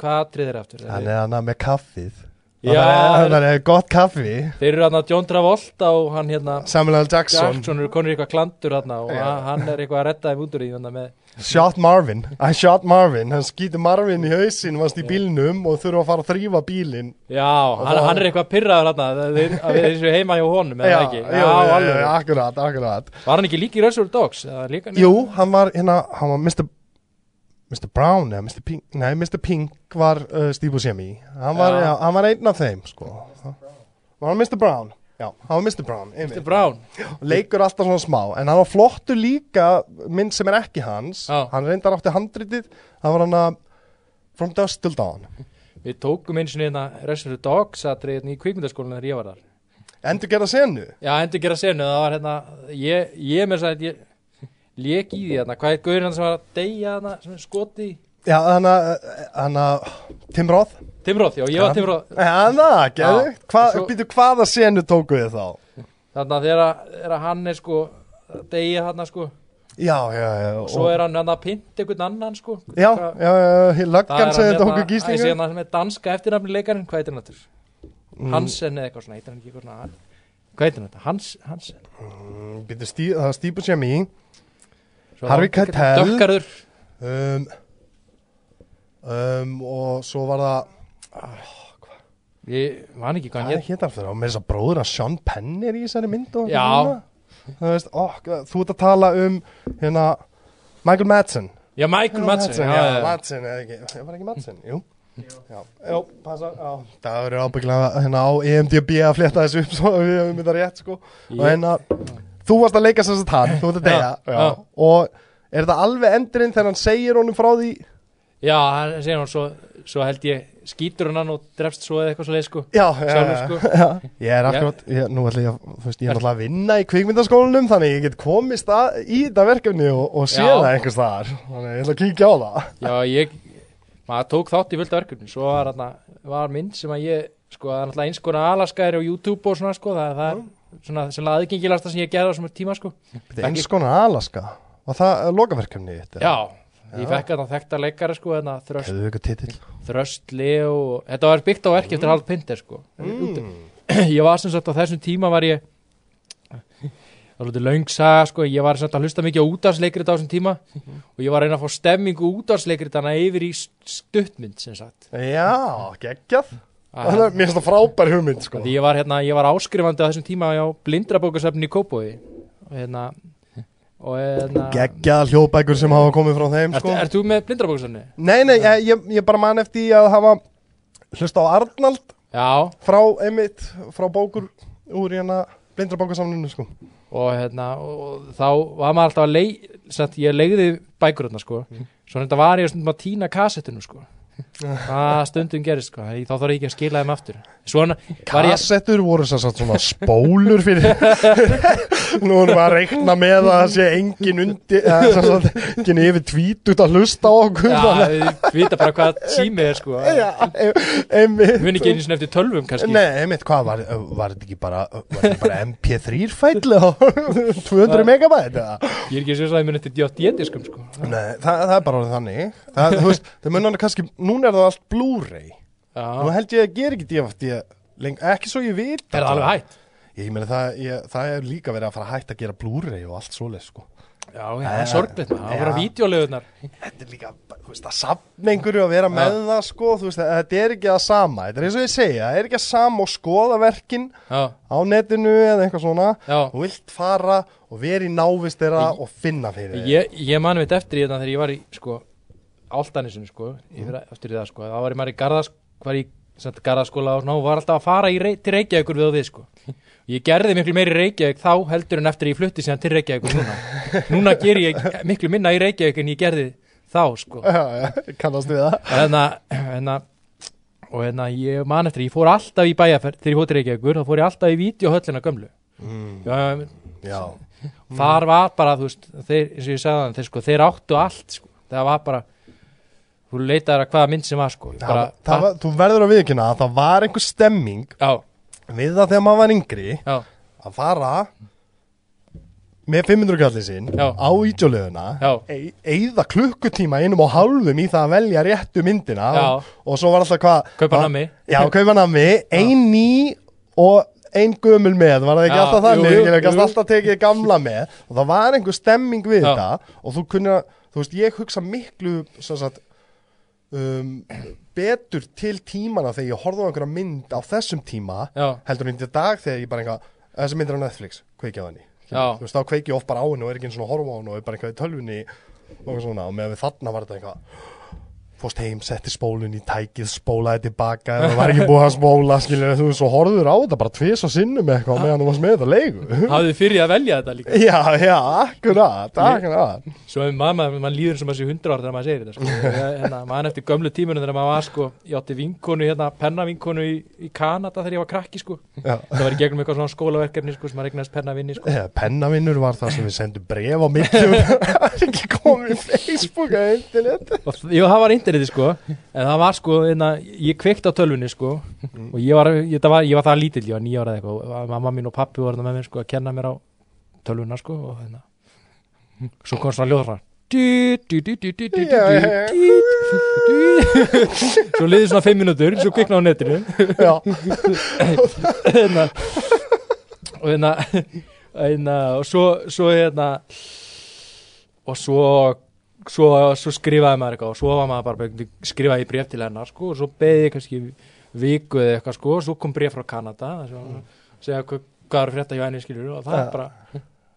B: hvað atrið þeir aftur
A: hann er hann með kaffið
B: Já,
A: hann er gott kaffi
B: Þeir eru hann að John Travolta og hann hérna
A: Samuel L. Jackson,
B: Jackson eru konur eitthvað klandur hann og
A: Já.
B: hann- er eitthvað að redda þeim úr í þannig með
A: Shot Marvin I shot Marvin, hann skýtur Marvin í hausinn varst í bílnum og þurfa að fara að þrýfa bílinn
B: Já, hann,
A: það-
B: hann er eitthvað pyrraður hann að þeir að þessu heima hjá honum eða ekki
A: jú,
B: alveg
A: akkurat, akkurat
B: Var hann ekki líki í Reservoir Dogs?
A: Jú, hann var hérna, hann var Mr. Mr. Brown eða Mr. Pink, nei, Mr. Pink var uh, Steve Buscemi hann var,
B: já,
A: hann var einn af þeim sko. var hann Mr. Brown já, hann var Mr. Brown.
B: Mr. Brown
A: leikur alltaf svona smá en hann var flottur líka mynd sem er ekki hans
B: Já.
A: hann reyndar átti handritið það var hann að From Dust Till Dawn
B: Við tókum eins og hérna Reservoir Dogs atrið hérna í kvikmyndaskólinu þegar ég var þar
A: endur gera senu
B: Já, endur gera senu, það var hérna ég, ég með þess að ég lék í því hérna, hvað er gaurin hann sem var að deyja hérna, sem er skoti í?
A: já, hann að hann að Tim Roth
B: Timróð, já, ég var Timróð
A: hann að, geðu
B: Já.
A: Hva,
B: Svo-
A: býtu, hvaða senu tóku þið þá
B: Þannig að þegar, hann er sko að deyja hérna sko
A: já, já, já
B: og svo er hann að pynta einhvern annan sko
A: já,
B: Hvað-
A: já, já,
B: Það
A: löggan
B: er hann
A: þið tóku
B: hérna, ég sé
A: gíslingu
B: hérna sem er danska eftirnafni leikarinn, hvað heitir hann þetta?
A: Mm.
B: Hansen eða eitthvað svona, heitir hann ekki eitthvað svona Hvað heitir hann þetta? Hans, Hansen
A: stí, það var Steve Buscemi
B: Svo
A: Harvey
B: það-
A: Keitel.
B: Dökkarður.
A: Um, um, og svo var það
B: Ég man ekki hvað hann
A: Hvað
B: hétt
A: hétt hann fyrir? Og með þess að bróður að Sean Penn er í þessari mynd og
B: Já.
A: veist, ó, þú ert að tala um hérna Michael Madsen.
B: Já, Michael Madsen
A: já,
B: já, já.
A: Madsen, eða ekki, ég var ekki Madsen, jú. Já, já, passa, já. Það verður ábyggilega hérna á EMDB að flétta þessu upp svo við höfum þetta rétt, sko. Og hérna, þú varst að leika sem sagt hann, þú ert að deyja.
B: Já, já.
A: Og er þetta alveg endurinn þegar hann segir honum frá því?
B: Já, hann segir hann svo, svo held ég skýtur hann og drefst svo eða eitthvað svo leið sko.
A: Já, já, já,
B: sko.
A: já. Ég er akkurat, ég, nú ætla ég, að- þú veist, ég er náttúrulega að vinna í kvikmyndaskólanum þannig ég get komist að, í þetta verkefni og, og sé það einhvers staðar. Þannig ég ætla að kíkja á það.
B: Já, ég, maður tók þátt í völda verkefni Svo var, var mynd sem að ég Sko, það svona Það, það aðgengilasta sem ég gerði á svona tíma sko.
A: Konar Alaska. Og það er lokaverkefni þitt eða?
B: Já, ég fekk þarna þekkta leikari sko þröst, þröstli og Þetta var byggt á verki eftir halv pinter sko.
A: Mm.
B: Ég var sem sagt á þessum tíma var ég Það var lítið löng saga sko, ég var sem sagt að hlusta mikið á útvarsleikrit á þessum tíma og ég var að reyna að fá stemmingu útvarsleikritana yfir í stuttmynd sem sagt.
A: Já, geggjað
B: Að-
A: Það er mér finnst það frábær hugmynd sko.
B: Ég var, hérna, ég var áskrifandi á þessum tíma á blindrabókasöfni í Kópói og hérna og hérna
A: Geggjað hljóðbækur sem hafa komið frá þeim sko.
B: ert þú með blindrabókasöfni?
A: Nei, nei, ég, ég, bara man eftir að hafa hlusta á Arnald
B: Já,
A: frá einmitt, frá bókur úr hérna blindrabókasamninu sko.
B: og hérna og þá var maður alltaf að leið ég leiði bækur hérna sko svo þetta var ég að týna kassettinu sko það stundum gerist sko? Þá þarf ég ekki að skila þeim aftur. Svona var ég
A: Kassettur voru svo sagt svona spólur fyrir Nú erum við að reikna með að það sé engin undir sem sagt, engin yfir tvítut að hlusta á okkur.
B: Já, við vita bara hvað tími er sko.
A: Að- Já, e- einmitt.
B: Við ekki einu sinni eftir tölvum kannski.
A: Nei, einmitt, hvað var, var þetta ekki bara, bara MP3 fæll á 200 megabæt
B: ég er ekki svo að ég mun eftir JD-diskum sko.
A: Nei, það, það er bara þannig. Það, það mun hann kannski, núna er það allt Blu-ray. Nú held ég að gera ekki leng, ekki svo ég veit
B: er það alveg hægt
A: Ég meina það, ég, það er líka verið að fara að hætta að gera Blu-ray og allt svoleið sko.
B: já, já, það er sorgleitt maður. Það voru
A: Já.
B: vídeolegunar
A: Þetta er líka, þú veist, að safna einhverju að vera með það sko, þú veist, þetta er ekki það sama. Þetta er eins og ég segja, það er ekki að sama og skoða verkin
B: já,
A: á netinu eða eitthvað svona.
B: Já.
A: Þú vilt fara og vera í návist þeirra og finna fyrir þeir
B: ég, ég mani veit eftir í þetta þegar ég var í sko áltanisinu sko ég fyrir eftir það sko. Þá var ég maður í garðas var í garðaskóla og og var alltaf að fara í, rey- til Reykjavíkur við og við sko. Ég gerði miklu meiri Reykjavík þá heldur en eftir að ég flutti síðan til Reykjavíkur núna. Núna ger ég miklu minna í Reykjavík en ég gerði þá sko.
A: Já, já, kannast við það.
B: Hérna, hérna og hérna ég man eftir, ég fór alltaf í bæjarferð þegar ég fór til Reykjavíkur, þá fór ég alltaf í vídeohöllina gömlu.
A: Mm,
B: já,
A: Já,
B: þar var bara, þú veist, þeir, eins og ég sagði þannig, þeir, sko, þeir áttu allt, sko, það var bara þú leitaðir að hvaða mynd sem var, sko.
A: Það,
B: bara,
A: það, var, þú verður að viðkynna að það var einhver stemming
B: já,
A: við það þegar maður var yngri
B: já,
A: að fara með 500 kallið sinn
B: Já.
A: á ídjóliðuna
B: já,
A: eigða klukkutíma einum og hálfum í það að velja réttu myndina
B: Já.
A: og, og svo var alltaf hvað
B: kaupa
A: hvað-
B: nammi.
A: Já, kaupa nammi, ein ný og ein gömul með var það ekki
B: Já,
A: alltaf þannig,
B: jú, jú,
A: ég hef
B: jú.
A: alltaf tekið gamla með. Og það var einhver stemming við
B: Já.
A: þetta og þú kunni að, þú veist, ég hugsa miklu sem sagt um, betur til tímana þegar ég horfði á einhverja mynd á þessum tíma
B: já,
A: heldur en í dag þegar ég bara einhvað þessi myndir á Netflix, kveiki á henni. Þú veist, þá kveiki ég oft bara á henni og er ekki eins og horfa á henni og er bara einhvað í tölvunni og svona, og með þarna var þetta eitthvað fórst heim, setti spólun í tækið spólaði tilbaka, það var ekki búið að spóla skilur, þú veist, svo horfður á þetta bara tvisa sinnum eitthvað meðan þú varst með þetta leiku
B: hafðu fyrir að velja þetta líka
A: já, já, akkurat, akkurat
B: svo er mamma, mann líður sem að sé hundra ára þegar maður segir þetta sko. Ég, hérna, mann eftir gömlu tímunum þegar maður var sko, ég átti vinkonu, hérna, pennavinkonu í, í Kanada þegar ég var krakki sko.
A: já.
B: það var í gegnum eitthvað svona skólaverkefni sko, sem maður eignast pennavinni sko.
A: Ja, pennavinnur var það sem við sendum bref á er ekki komið í Facebook eða internet
B: og þ- jú, það var interneti sko. En það var sko, hérna, ég kveikt á tölvunni sko. Og ég var, ég, var, ég var það lítill, ég var nýja ára eða eitthvað. Mamma mín og pappi voru með mér sko að kenna mér á tölvuna sko og hérna. Svo kom svona ljóð frá
A: Já, já, já.
B: svo liði svona fimm minútur svo kvikna á netinu.
A: Já,
B: hérna. Og hérna, hérna og svo, svo hérna og svo svo, svo skrifaði maður eitthvað og svo var maður bara skrifaði í bref til hennar sko og svo beði ég kannski viku eða eitthvað sko og svo kom bref frá Kanada svo, segja hvað, hvað er frétta hjá henni skilur og það
A: Ja.
B: er bara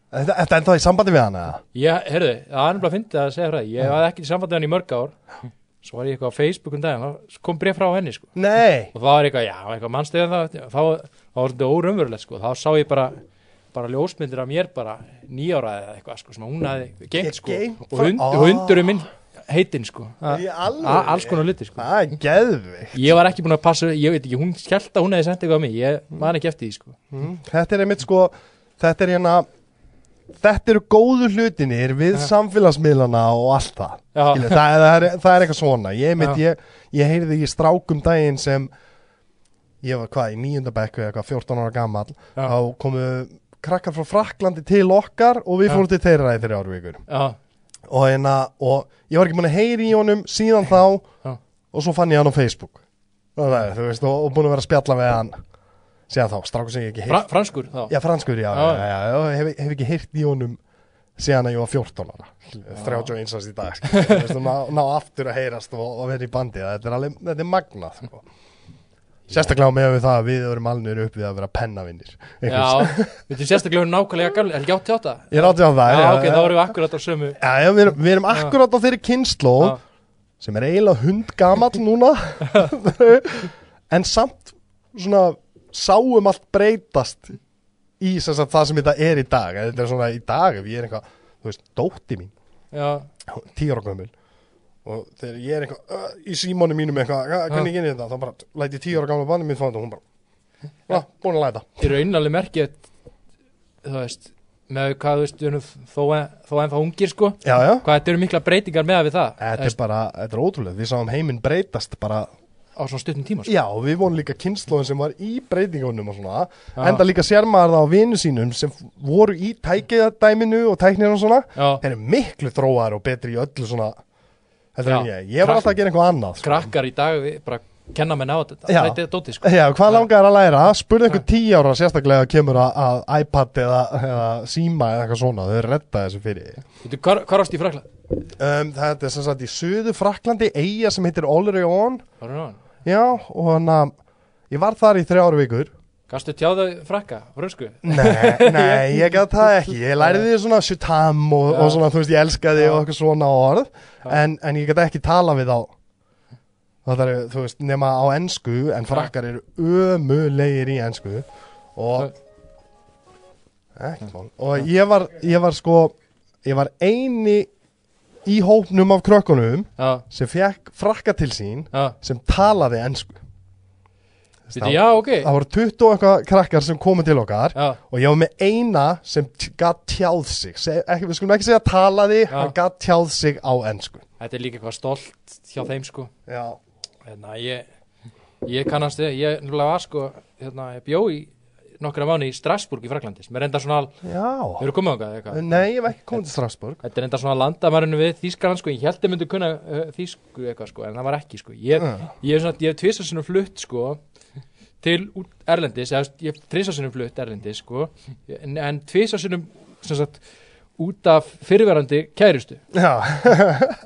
A: Þetta þetta ennþá í sambandi við hana eða?
B: ég, heyrðu, það er nefnilega að fyndi að segja því. Ég hafði ekki í sambandi við henni í mörg ár. Svo var ég eitthvað á Facebook um daginn þá kom bref frá henni sko.
A: Nei,
B: og það var eitthvað, já, eitthvað mannstöðum það þá, var þetta órumverulegt sko. Þá sá ég bara, bara ljósmyndir af mér bara nýjára eða eitthvað sko sem hún hafði geimt sko. og hund, hundurinn minn heitinn sko. Alls konar luti sko.
A: Það er geðvig
B: ég var ekki búin að passa, ég veit ekki, hún skelt að hún hefði sendt eitthvað á mig, ég man ekki eftir því sko.
A: Mm, Þetta er einmitt sko Þetta er hérna Þetta eru góðu hlutinir við
B: Ja.
A: samfélagsmiðlana og allt það. Skilu, það, það, er, það er eitthvað svona. Ég,
B: Já.
A: ég, ég heyrði í strákum daginn sem Ég var hvað í níundabekku eða eitthvað 14 ára gamall
B: já,
A: Þá komu krakkar frá Fraklandi til okkar Og við fórum til þeirra í þeirra árvíkur og, hérna, og ég var ekki búin að heyri í honum síðan þá og svo fann ég hann á Facebook. Og, það, þú veist, og, og búin að vera að spjalla við hann síðan þá, strákur sem ég ekki
B: Fra,
A: heyrt
B: franskur þá?
A: Já, franskur, já,
B: Já.
A: já, já, hef, hef ekki heyrt í honum síðan að ég var 14 ára. 31 árs í dag og ná, ná aftur að heyrast og, og vera í bandi. Þetta er, alveg, þetta er magnað sko. Sérstaklega með við það að við erum alnir upp við að vera pennavinnir
B: já, veitum sérstaklega hún nákvæmlega gamle, er ekki 88?
A: ég er átti á það
B: já,
A: já,
B: ok, þá erum við akkurat á sömu
A: Já, já, við erum, við erum akkurát á þeirri kynnsló
B: Já.
A: sem er eiginlega hundgamall núna. En samt svona sáum allt breytast í sem sagt, það sem þetta er í dag. Þetta er svona í dag ef ég er eitthvað þú veist, dótti mín,
B: já,
A: tíu ára gömul og þegar ég er eitthvað uh, í símónu mínum eitthvað, "Ja, hvernig genið þetta þá bara læti tíu ára gamla bandi minn þetta og hún bara Já, búin að læta.
B: Í rauninlega merkið þú veist, með hvað þú veist þó, þó ennþá ungir sko.
A: Já, já,
B: hvað þetta eru mikla breytingar með við það?
A: Þetta er bara, þetta er ótrúlega Við sáum heiminn breytast bara
B: á svona stuttum tíma sko.
A: Já, við vorum líka kynnslóðin sem var í breytingunum og svona.
B: Já.
A: Enda líka sér maður það á vinu sínum sem voru í tækiðadæminu og tæknir og svona. Þeir eru miklu þróaðar og betri í öllu svona
B: Já.
A: er ég, ég var alltaf að gera eitthvað annað sko.
B: krakkar í dag við bara kenna menn á þetta er dótið sko
A: Já, hvað langar að læra? Spurði einhver tíu ára sérstaklega að kemur að, iPad eða, eða síma eða eitthvað svona Þau redda þessu fyrir
B: Veitu, hvar, hvar ást í frakla?
A: um, Þetta er sem sagt í söðu Fraklandi eiga sem heitir Olri On
B: Var hún á hann?
A: Já, og hann að Ég var þar í þrjáru vikur
B: Gastu tjáðu frakka, frönsku?
A: Nei, nei, ég gæti það ekki. Ég læriði því svona sjutam og, og svona, þú veist, ég elskaði og eitthvað svona orð en, en ég gæti ekki tala við á Það er, þú veist, nema á ensku en frakkar eru ömulegir í ensku og mál. Og ég var, ég var sko ég var eini í hópnum af krökkunum sem fekk frakka til sín sem talaði ensku
B: veitu, já, ok.
A: Það voru 20 og eitthvað krakkar sem komu til okkar
B: Já,
A: og ég var með eina sem t- gat tjáð sig. Seg, ekki, við skulum ekki segja talaði
B: Já.
A: hann gat tjáð sig á ensku.
B: Þetta er líka eitthvað stolt hjá þeim sko.
A: Já,
B: Hérna, ég, ég kannast þið, ég náttúrulega var sko, hérna, ég bjó í nokkra mánu í Strasburg í Fraklandi sem er enda svona, við erum komið ákvað eitthvað?
A: Nei, ég var ekki komið til Strasbourg
B: Þetta er enda svona landamærinu við Þýskaland sko, ég held að myndi kunna uh, Þýsku eitthvað sko, en það var ekki sko. Ég, ég ég hef tvisar sinnum flutt sko til Erlendis, eða ég hef tvisar sinnum flutt Erlendis sko, en, en sagt út af fyrirverandi
A: já,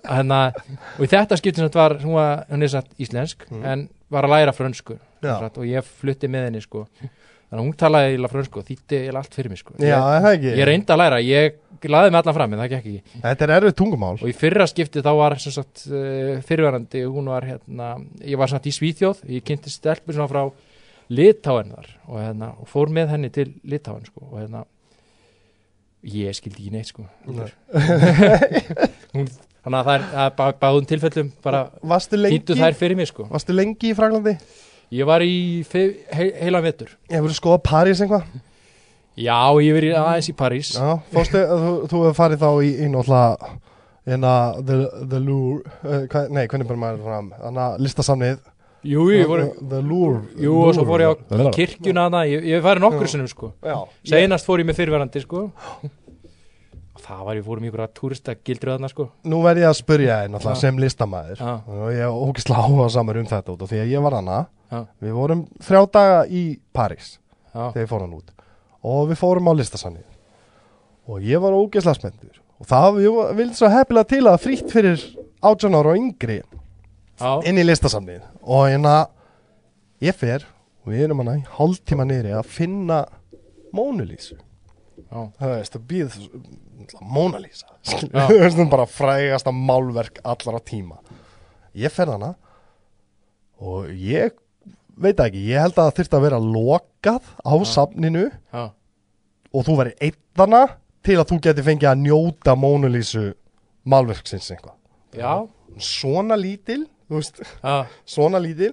B: Þannig að, og í þetta skipti sem sagt var, hún var, hún er satt íslensk
A: Mm.
B: en var að læra frönsku sagt, og ég flutti með henni sko. Þannig að hún talaði eiginlega frönsku og þýtti eiginlega allt fyrir mig sko.
A: Já,
B: ég,
A: það ekki?
B: ég reyndi að læra, ég laði mig allan fram en það gekk ekki.
A: Þetta er erfið tungumál.
B: Og í fyrra skipti þá var sem sagt uh, fyrirverandi, hún var hérna ég var samt í Svíþjóð, ég kynnti stelpur svona frá Litáen þar og, hérna, og fór með henni til Litáen sko, og hérna ég skildi ekki neitt sko hún, þannig að það er að bá, báðum tilfellum bara þýttu þær fyrir mig sko.
A: Varstu lengi í Fraklandi?
B: ég var í fe, he, heila vetur.
A: Hefur þú skoðað París eitthvað?
B: já, ég verið aðeins í París.
A: Já, fórstu, þú, þú hefur farið þá í, í náttúrulega hérna, the, the Louvre uh, hvað, nei, hvernig bara maður fram? Þannig að listasamnið
B: jú, ég voru jú, og svo fór ég á kirkjuna þarna, ég, ég farið nokkur sinnum sko.
A: Já,
B: Seinast fór ég með fyrirverandi sko. Og það var ég fórum í ykkur túrista gildru þarna sko.
A: Nú verð ég að spyrja þér náttúrulega sem listamæður
B: Já.
A: og ég er ógislega áhuga samar um þetta út af því að ég var hana
B: Já.
A: við vorum þrjá daga í París
B: Já,
A: þegar ég fór hann út. Og við fórum á listasannið og ég var ógislega spenntur. Og það vildi svo heppilega til að frítt fyrir 18 ára og yngri inn í listasamnið og hérna ég fer og við erum hana í hálftíma niðri að finna
B: já,
A: það veist að býð veist bara frægasta málverk allara tíma. Ég fer hana og ég veit ekki, ég held að það þurfti að vera lokað á
B: Já.
A: safninu
B: já,
A: og þú væri eittana til að þú geti fengið að njóta Mona Lisa málverksins eitthvað. Svona lítil, þú veist
B: já,
A: svona lítil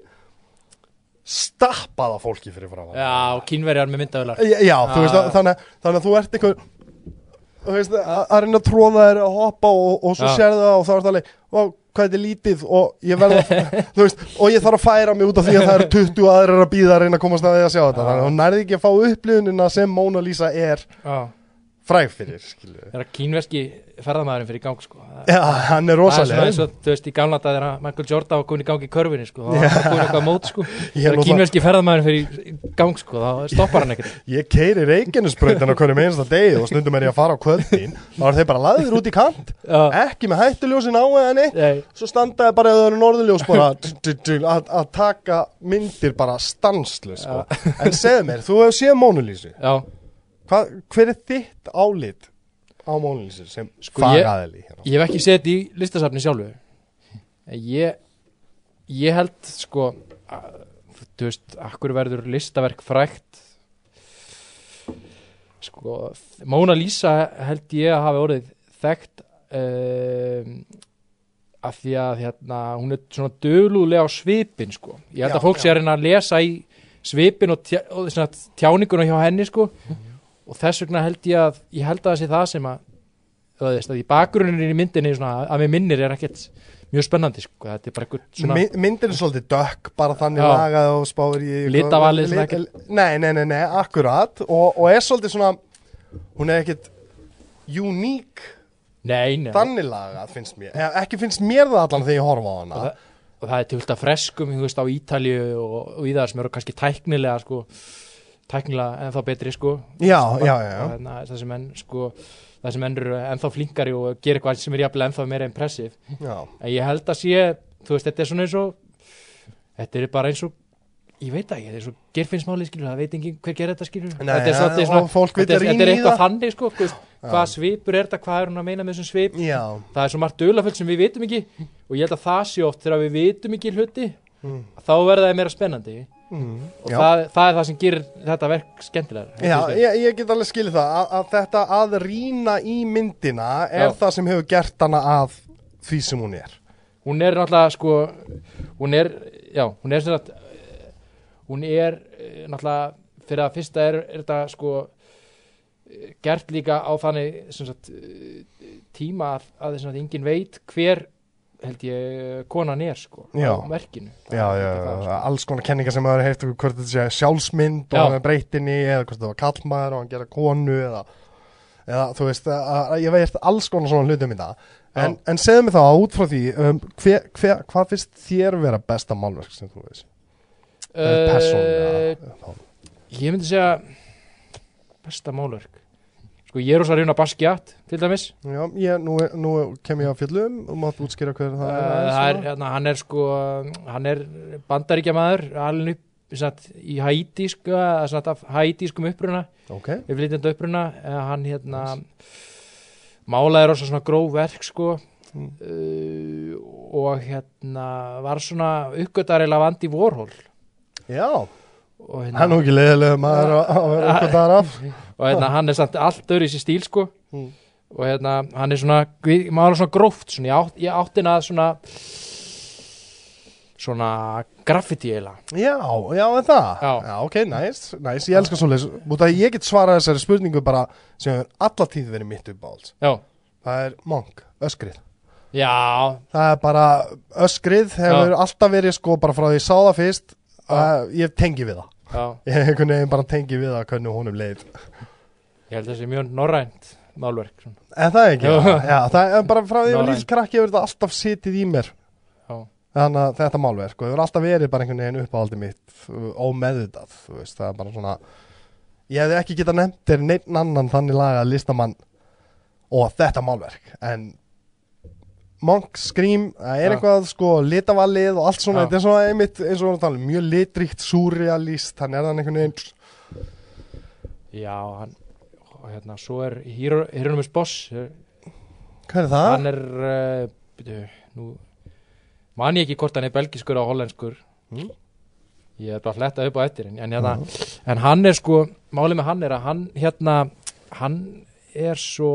A: stappaða fólki fyrir frá
B: já, og kínverjar með myndavilar
A: já, já þú
B: Ah.
A: veist þannig, þannig að þú ert eitthvað þú veist að, að reyna að tróða þér að hoppa og, og svo
B: Já.
A: sérðu það og þá er það alveg "Vá, hvað þetta er lítið og ég verða þú veist, og ég þarf að færa mig út af því að það eru 20 aðrir að býða að reyna að komast að því að sjá þetta
B: Já.
A: þannig að þú nærði ekki að fá upplifunina sem Mona Lisa er
B: Já,
A: fræg fyrir
B: það er að kínverski ferðamæðurinn fyrir gang sko. Það-
A: já, hann er
B: Það er svona
A: rosalega
B: þú veist, í gamla dag þegar Michael Jordan var komin í gang í körfinni sko, þá
A: Já.
B: var komin eitthvað mót sko.
A: Ég er náttúrulega-
B: kínverski ferðamæðurinn fyrir gang sko, þá stoppar hann ekkert.
A: Ég keiri Reykjanesbrautin á hverjum einasta degi og stundum er ég að fara á kvöldin þá er þeir bara laðir út í kant. Ekki með hættuljósin á
B: nei,
A: svo standaði bara eða það eru norðurljós
B: já,
A: hver er þitt álit á Mónulísu sem
B: Sko,
A: fagaðili hérna?
B: ég hef ekki sett í listasafni sjálfu ég ég held sko að, þú veist, akkur verður listaverk frægt sko Mona Lisa held ég að hafi orðið þekkt um, af því að hérna, hún er svona dölulega á svipin sko. ég held
A: Já,
B: að fólk sé að reyna að lesa í svipin og, tjá, og tjáninguna hjá henni sko. Og þess vegna held ég að ég held að það sé það sem að þú veist, að í bakgrunnin í myndinni svona, að mér minnir er ekkert mjög spennandi sko. þetta er bara eitthvað svona
A: My, myndin er svolítið dökk bara þannig
B: Já.
A: lagað og spáir í
B: Litavalið
A: Lit- nei, nei, nei, nei, akkurat og, og er svolítið svona hún er ekkit uník
B: nei, nei.
A: þannig lagað finnst mér Eða, ekki finnst mér það allan þegar ég horfa á
B: og,
A: hana
B: það, og það er til freskum þú veist, á Ítalju og, og í það sem eru kannski tæknilega sko, tæknilega ennþá betri sko.
A: já, já, já,
B: hérna, það sem menn sko, það sem menn eru ennþá flinkari og gera eitthvað sem er jafnvel ennþá meira impressiv en ég held að sé, þú veist, þetta er svona eins og þetta er bara eins og ég veit ekki, þetta er svo gerfinnsmáli skilur, það veit engin hver gerir þetta skilur
A: Nei,
B: þetta er,
A: ja,
B: svona, þetta er, þetta er eitthvað þannig sko, hvað svipur er þetta, hvað er hún að meina með þessum svip? Það er svo margt dölaföld sem við vitum ekki og ég held að það sé oft þegar við vitum ekki hluti
A: Mm.
B: þá verða það meira spennandi
A: Mm.
B: og það, það er það sem gerir þetta verk skemmtilega
A: Já, ég, ég get alveg skilið það að, að þetta að rýna í myndina er
B: Já.
A: það sem hefur gert hana að því sem hún er
B: hún er náttúrulega sko hún er, já, hún er eh, hún er eh, náttúrulega fyrir að fyrsta er, er þetta sko eh, gert líka á þannig sem sagt eh, tíma að, að þess að enginn veit hver held ég konan er sko
A: Já.
B: á verkinu
A: Já, já,
B: Það, sko.
A: alls konar kenningar sem maður heilt hvort þetta sé sjálfsmynd og hann er breytinni eða hvort þetta var kallmaður og hann gera konu eða, eða þú veist, að, að, ég veit alls konar svona hlutum í það. En, en segðu mig þá út frá því um, hver, hver, hvað finnst þér vera besta málverk sem þú veist? Uh,
B: uh,
A: persónulega
B: ég myndi segja besta málverk sko ég er ósað að reyna Basquiat til dæmis.
A: Já, ég, nú, nú kem ég að fjallum og mátt útskýra hver það
B: Uh,
A: er,
B: það er,
A: aðeins,
B: hérna, hann er sko hann er bandaríkjamaður alveg upp satt, í hætísku hætískum uppruna.
A: Ok,
B: við flytjandi uppruna eh, hann hérna málaði rosa svona gróf verk sko
A: Mm.
B: uh, og hérna var svona uppgötarilega vandi vorhól
A: já.
B: Og
A: hann er
B: hérna,
A: nú ekki leiðilega maður að vera þar af
B: og hérna hann er samt allt öðru í sér stíl sko.
A: Mm.
B: og hérna hann er svona, við- málar svona gróft svona, ég, átt, ég áttina að svona svona graffiti eiginlega.
A: Já, já, en það?
B: Já.
A: ok, næs, næs, ég elskar svoleiðis. Út að ég get svarað þessari spurningu bara sem hefur alla tíð verið mitt uppáhalds.
B: Já,
A: Það er Monk, öskrið.
B: Já,
A: Það er bara, öskrið hefur alltaf verið sko bara frá því ég sá það fyrst að ég tengi við það Ég einhvern veginn bara tengi við það hvernig honum leið
B: ég held að það sé mjög norrænt málverk.
A: En það er ekki,
B: Já.
A: það er bara frá því ég var
B: Norrænt.
A: lítill krakki hefur þetta alltaf sitið í mér
B: já,
A: Þannig að þetta málverk, sko, hefur alltaf verið bara einhvern veginn uppáhaldi mitt ómeðvitað, þú veist, það er bara svona ég hefði ekki getað nefnt þér neitt annan þannig lagað listamann og þetta málverk, en Monk, Scream, það er eitthvað sko litavallið og allt svona, þetta er svona einmitt eins og við talum, mjög litríkt, súrealist, þannig er það einhvern veginn.
B: Já hann, hérna svo er Hieronymus Boss eh,
A: Hvað er það?
B: hann er uh, byrju, nú man ég ekki hvort hann er belgiskur og hollenskur.
A: Mm.
B: ég er bara að fletta upp á eftir en, hérna, en hann er sko málið með hann er að hann hérna hann er svo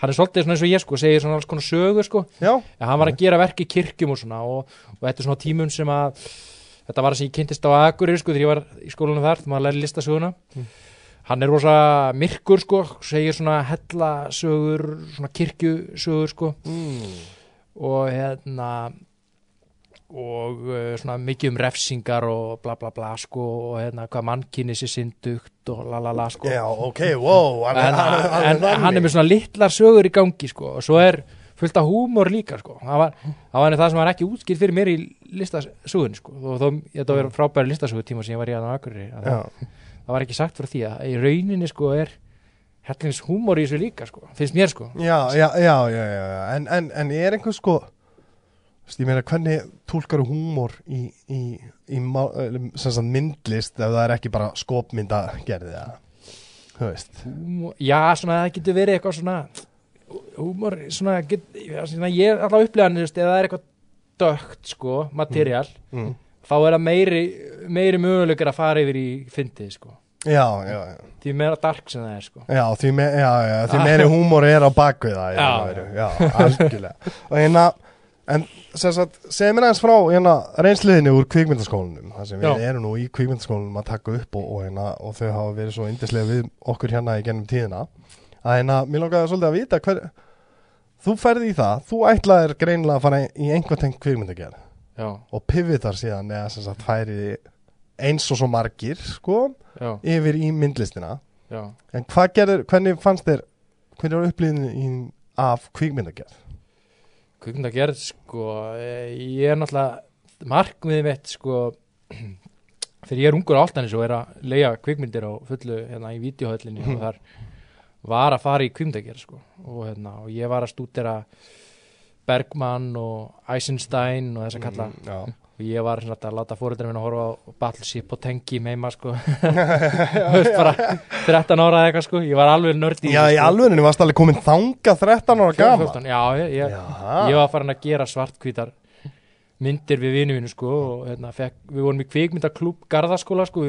B: hann er svolítið svona eins og ég sko segir svona alls konar sögur sko
A: Já,
B: en hann var að gera verk í kirkjum og svona og, og þetta er svona tímum sem að þetta var það sem ég kynntist á Akureyri sko þegar ég var í skólanum þar þegar maður læri listasöguna
A: Mm.
B: hann er rosa myrkur sko segir svona hellasögur svona kirkjusögur sko
A: mm.
B: og hérna og uh, svona mikið um refsingar og bla bla bla sko og hérna hvað mannkynni sér syndugt og la la la sko.
A: Já ok, wow
B: en,
A: hann,
B: en, en hann er með svona litlar sögur í gangi sko og svo er fullt af húmor líka sko. Það var, það var það sem var ekki útskilt fyrir mér í listasögun sko. Og þó þetta var frábæri listasögutíma sem ég var í að á Akureyri að það, það var ekki sagt frá því að í rauninni sko er hellings húmor í þessu líka sko finnst mér sko.
A: Já, já, já, já, já. En, en, en er einhver sko ég meina hvernig tólkar húmor í, í, í má- eh, myndlist ef það er ekki bara skopmynda gerði það þú veist
B: já svona það getur verið eitthvað svona húmor svona, get, já, svona ég er alltaf upplegaðan eða það er eitthvað dögt sko material
A: mm.
B: þá er það meiri, meiri möguleikar að fara yfir í fyndið sko
A: já, já, já,
B: því meira dark sem það er sko
A: já, því, me, já, já, því meiri húmor er á bakvið það
B: Já.
A: veru. já, algjörlega og hérna en segð mér aðeins frá hérna, reynsliðinni úr kvikmyndaskólanum þar sem við erum nú í kvikmyndaskólanum að taka upp og, og, hérna, og þau hafa verið svo indislega við okkur hérna í gennum tíðina. Að hérna, mér langaði svolítið að vita hver, þú ferði í það, þú ætlaðir greinilega að fara í einhvern tengt kvikmyndagerð.
B: Já,
A: og pivotar síðan eða sem sagt færi eins og svo margir sko, yfir í myndlistina.
B: Já.
A: En hvað gerður, hvernig fannst þér hvernig var upplýðin af kvikmyndagerð?
B: Kvikmynda gerð sko eh, ég er náttúrulega markmiðið mitt sko þegar ég er ungur á Altanis og er að leia kvikmyndir á fullu hérna í vídeohöllinni og þar var að fara í kvikmyndagerð sko og, hérna, og ég var að stúdera Bergman og Eisenstein og þess að kalla
A: Mm.
B: Og ég var svona að láta fóreldrar minn að horfa á Battleship og Tengi með heima sko. Þú veist, bara 13 ára eitthvað sko. Ég var alveg nörd í
A: Já, í
B: sko.
A: alveginu varst alveg komin þanga 13 ára gama
B: 14, já, ég, ég, ég var farin að gera svartkvítar myndir við vinnu mínu sko og hérna, fekk, við vorum í kvikmyndaklúb Garðaskóla sko,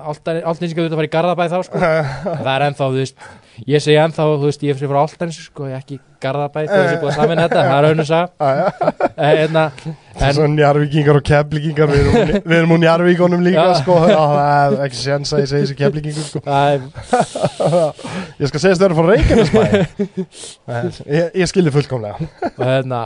B: alltaf eins og þetta var í Garðabæ þá sko. Það er ennþá, þú veist, ég segi ennþá þú veist, ég fyrir frá alltaf sko, ekki Garðabæ þú veist, ég er búið að samin þetta, það er raun og sag hérna, en
A: Svo njarvíkingar og keflíkingar Við erum, við erum úr njarvíkonum líka sko. Það er ekki sens að ég segi þessi keflíkingur sko.
B: það er
A: Ég skal segja þetta frá Reykjanesbæ. Ég, ég skildi fullkomlega.
B: Og hérna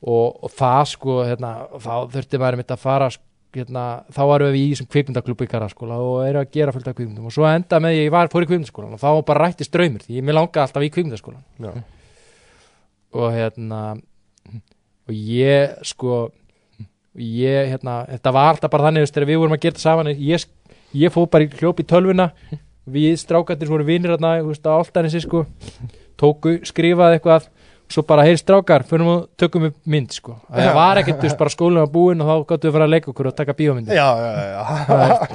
B: og, og það sko hérna, þá þurfti maður mitt að fara sk- hérna, þá varum við í þessum kvikmyndaklubbi í Garðaskóla og erum að gera fullt af kvikmyndum. Og svo enda með ég, var fór í kvikmyndaskólan og þá bara rætti ströymur því ég mér langaði alltaf í kvikmyndaskólan og hérna og ég sko ég hérna, þetta var alltaf bara þannig þegar við vorum að gera þetta saman ég, ég fóð bara í hljóp í tölvuna við strákandir sem voru vinir þú veist, á áltanissi sko tóku, skrifaði eitthvað svo bara heyri strákar, fyrir og tökum við mynd sko,
A: Já.
B: það var ekkert þú veist, bara skólinn var búinn og þá gáttu við að fara að leika okkur og taka bíómyndir.
A: Já, já,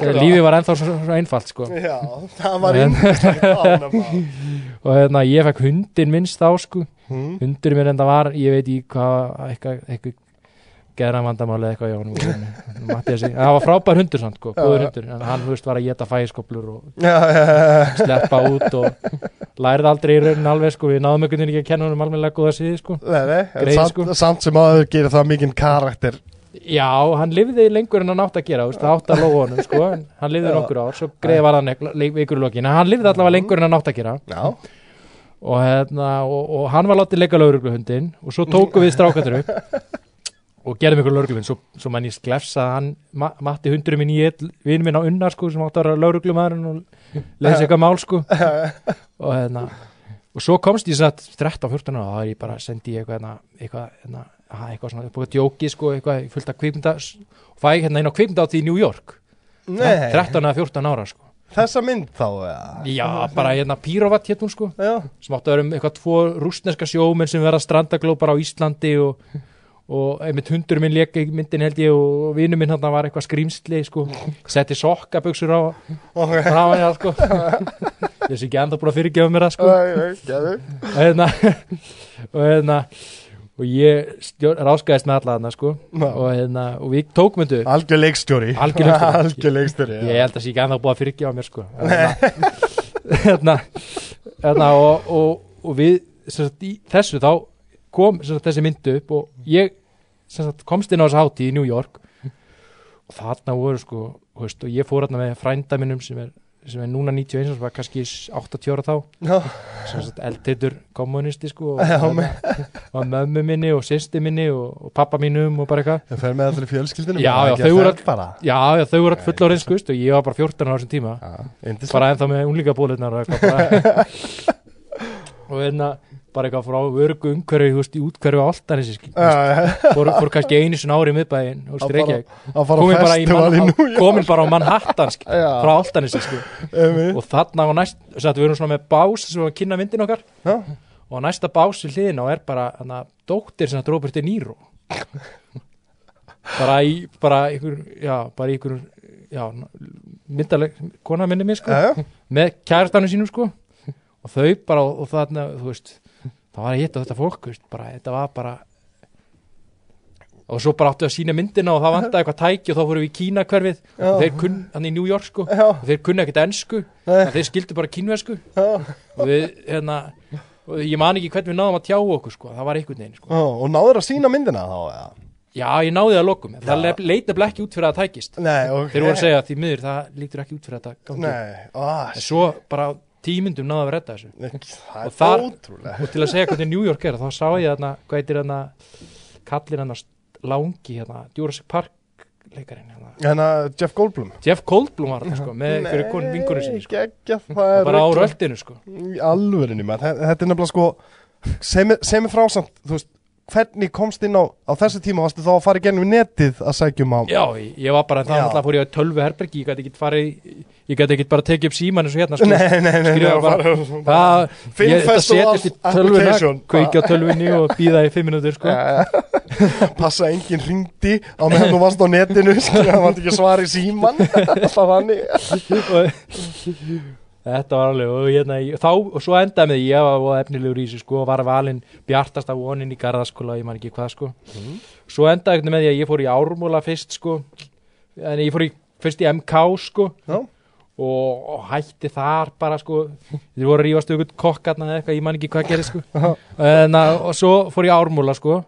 A: já
B: lífið var ennþá svo, svo einfalt sko.
A: Já, það var ánum
B: og hérna, ég fekk hundin minnst þá sko.
A: Hmm.
B: hundurinn mér enda var, ég veit í hvað eitthvað, eitthvað geðra vandamáli eitthvað hjá honum Mattiasi. það var frábær hundur samt, sko, góður
A: Já.
B: hundur en hann, veist, var að geta fægiskoplur og
A: Já, já, já
B: sleppa út og lærið aldrei í raunin alveg, sko, við náðum einhvern veginn ekki að kenna honum almennilega góða síði, sko
A: Nei, nei,
B: Greið,
A: samt,
B: sko.
A: samt sem aður gerir það mikinn karakter
B: Já, hann lifði lengur en hann átt að gera, það átt að lóa honum, sko, hann lifði
A: Já.
B: nokkur ár, svo greið var hann ykkur lokin, en hann lifði allavega lengur en hann átt að gera
A: Já,
B: og, hérna, og, og hann var látið leika laurugluhundin og svo tókum við strákatur upp og gerðum ykkur laurugluminn svo, svo mann ég sklefsa hann ma matti hundurinn minn í vinn minn á unnar sko sem átti að vera lauruglumæðurinn og leiðis eitthvað mál sko. Og hérna og svo komst ég satt 13-14 ára og þá er ég bara sendi ég eitthvað hérna, eitthvað, hérna, aha, eitthvað svona upp á djóki sko eitthvað fullt af kvikmynda og fæ hérna inn á kvikmynda átti í New York.
A: Nei.
B: 13 eða 14 ára sko.
A: Þessa mynd þá, já
B: já bara hérna Pírovat hétt hún sko
A: Já,
B: sem áttu að vera um eitthvað tvo rústneska sjómenn sem verða strandaglópar á Íslandi og, og einmitt hundur minn leka í myndin held ég og vinnu minn hann var eitthvað skrýmsli sko, setti sokkaböksur á
A: ok.
B: frá hann sko. Ég sé ekki ennþá búin að fyrirgefa mér það sko. Og hérna og hérna og ég stjórn, ráskaðist með alla þarna sko. Og hérna og við tókum þetta.
A: Algjör leikstjóri.
B: Ég held að sé ekki ennþá búin að fyrirgefa mér sko. Hérna, hérna, hérna og, og, og við sagt, í þessu þá kom sagt, þessi myndu upp og ég sagt, komst inn á þessu hátíð í New York og þarna voru sko veist, og ég fór hérna með frænda minnum sem er, sem er núna 91 sem var kannski 80 ára þá. Eldheitur kommunisti sko og, og mömmu minni og sýsti minni og, og pappa mínum og bara eitthvað.
A: Það fer með allir fjölskyldunum
B: Já, já, þau voru
A: fer bara.
B: Já, já, þau voru full árið skust og ég var bara 14 á þessum tíma.
A: Já,
B: bara ennþá með unglíka bólirnar og eitthvað og hérna bara eitthvað frá örgu veist, í útkverfi á
A: já,
B: fór, fór kannski einu sinna ári í og
A: fara
B: komin
A: á
B: bara, í komin bara á Manhattan skil, frá.
A: Einmitt.
B: og þarna var næst við erum svona með bás sem var að kynna myndin okkar.
A: Já,
B: og næsta bás við hliðina og er bara hana, dóttir sem að Robert De Niro bara í bara ykkur, já, bara ykkur já, myndaleg kona minni mér sko.
A: Já, já.
B: með kærastanum sínum sko. Og þau bara og þarna þú veist það var að hitta þetta fólk veist, bara, þetta var bara og svo bara áttu að sína myndina og það vantaði eitthvað tæki og þá fórum við í Kína hverfið
A: Já.
B: og þeir kunn, hann í New York sko.
A: Já,
B: og þeir kunni ekkert ensku
A: Nei.
B: en þeir skildu bara kínversku.
A: Já.
B: og við, hérna og ég man ekki hvernig við náðum að tjá okkur sko. Það var einhvern veginn sko.
A: Ó, Og náður að sína myndina þá, já
B: já, ég náði það lokum, það
A: Já.
B: leit nefnilega ekki út fyrir að það tækist.
A: Nei, ok.
B: Þeir voru að segja því miður, það lítur ekki út fyrir að það gangi
A: á,
B: en svo bara á tímyndum náðu að redda þessu
A: það
B: Og þar- og til að segja hvernig New York er þá sá ég þarna, hvað heitir þarna kallir hann langi hérna, Jurassic Park leikarinn hérna.
A: Hérna, Jeff Goldblum
B: Jeff Goldblum var þarna sko, með einhverju kon vingunum sinni sko.
A: það er
B: bara á röldinu sko.
A: Þe- þetta er nefnilega sko sem er frásamt, þú veist hvernig komst inn á, á þessu tíma varstu þá að fara í gennum netið að sækjum á
B: já, ég var bara, það
A: Já.
B: alltaf fór ég á tölvu herbergi, ég gæti ekki farið ég gæti ekki bara tekið upp síman eins og hérna sko.
A: Nei, nei, nei, nei
B: bara- Það, ég,
A: Festival
B: setjast í tölvuna, kveiki á tölvunni og býða í fimm minútur sko.
A: passa að enginn ringdi á meðan þú varst á netinu það var ekki svar í síman alltaf þannig
B: og þetta var alveg og, hérna, ég- þá, og svo endaði með ég var voða efnilegur í þessu sko og var valinn bjartast af vonin í garðaskóla ég man ekki hvað sko
A: Mhm.
B: svo endaði með því að ég fór í ármúla fyrst sko en ég fór í, fyrst í MK sko
A: Já.
B: og, og hætti þar bara sko þið voru að rífast ykkur kokkarna eða eitthvað, ég man ekki hvað gerði sko en, að- og svo fór ég ármúla sko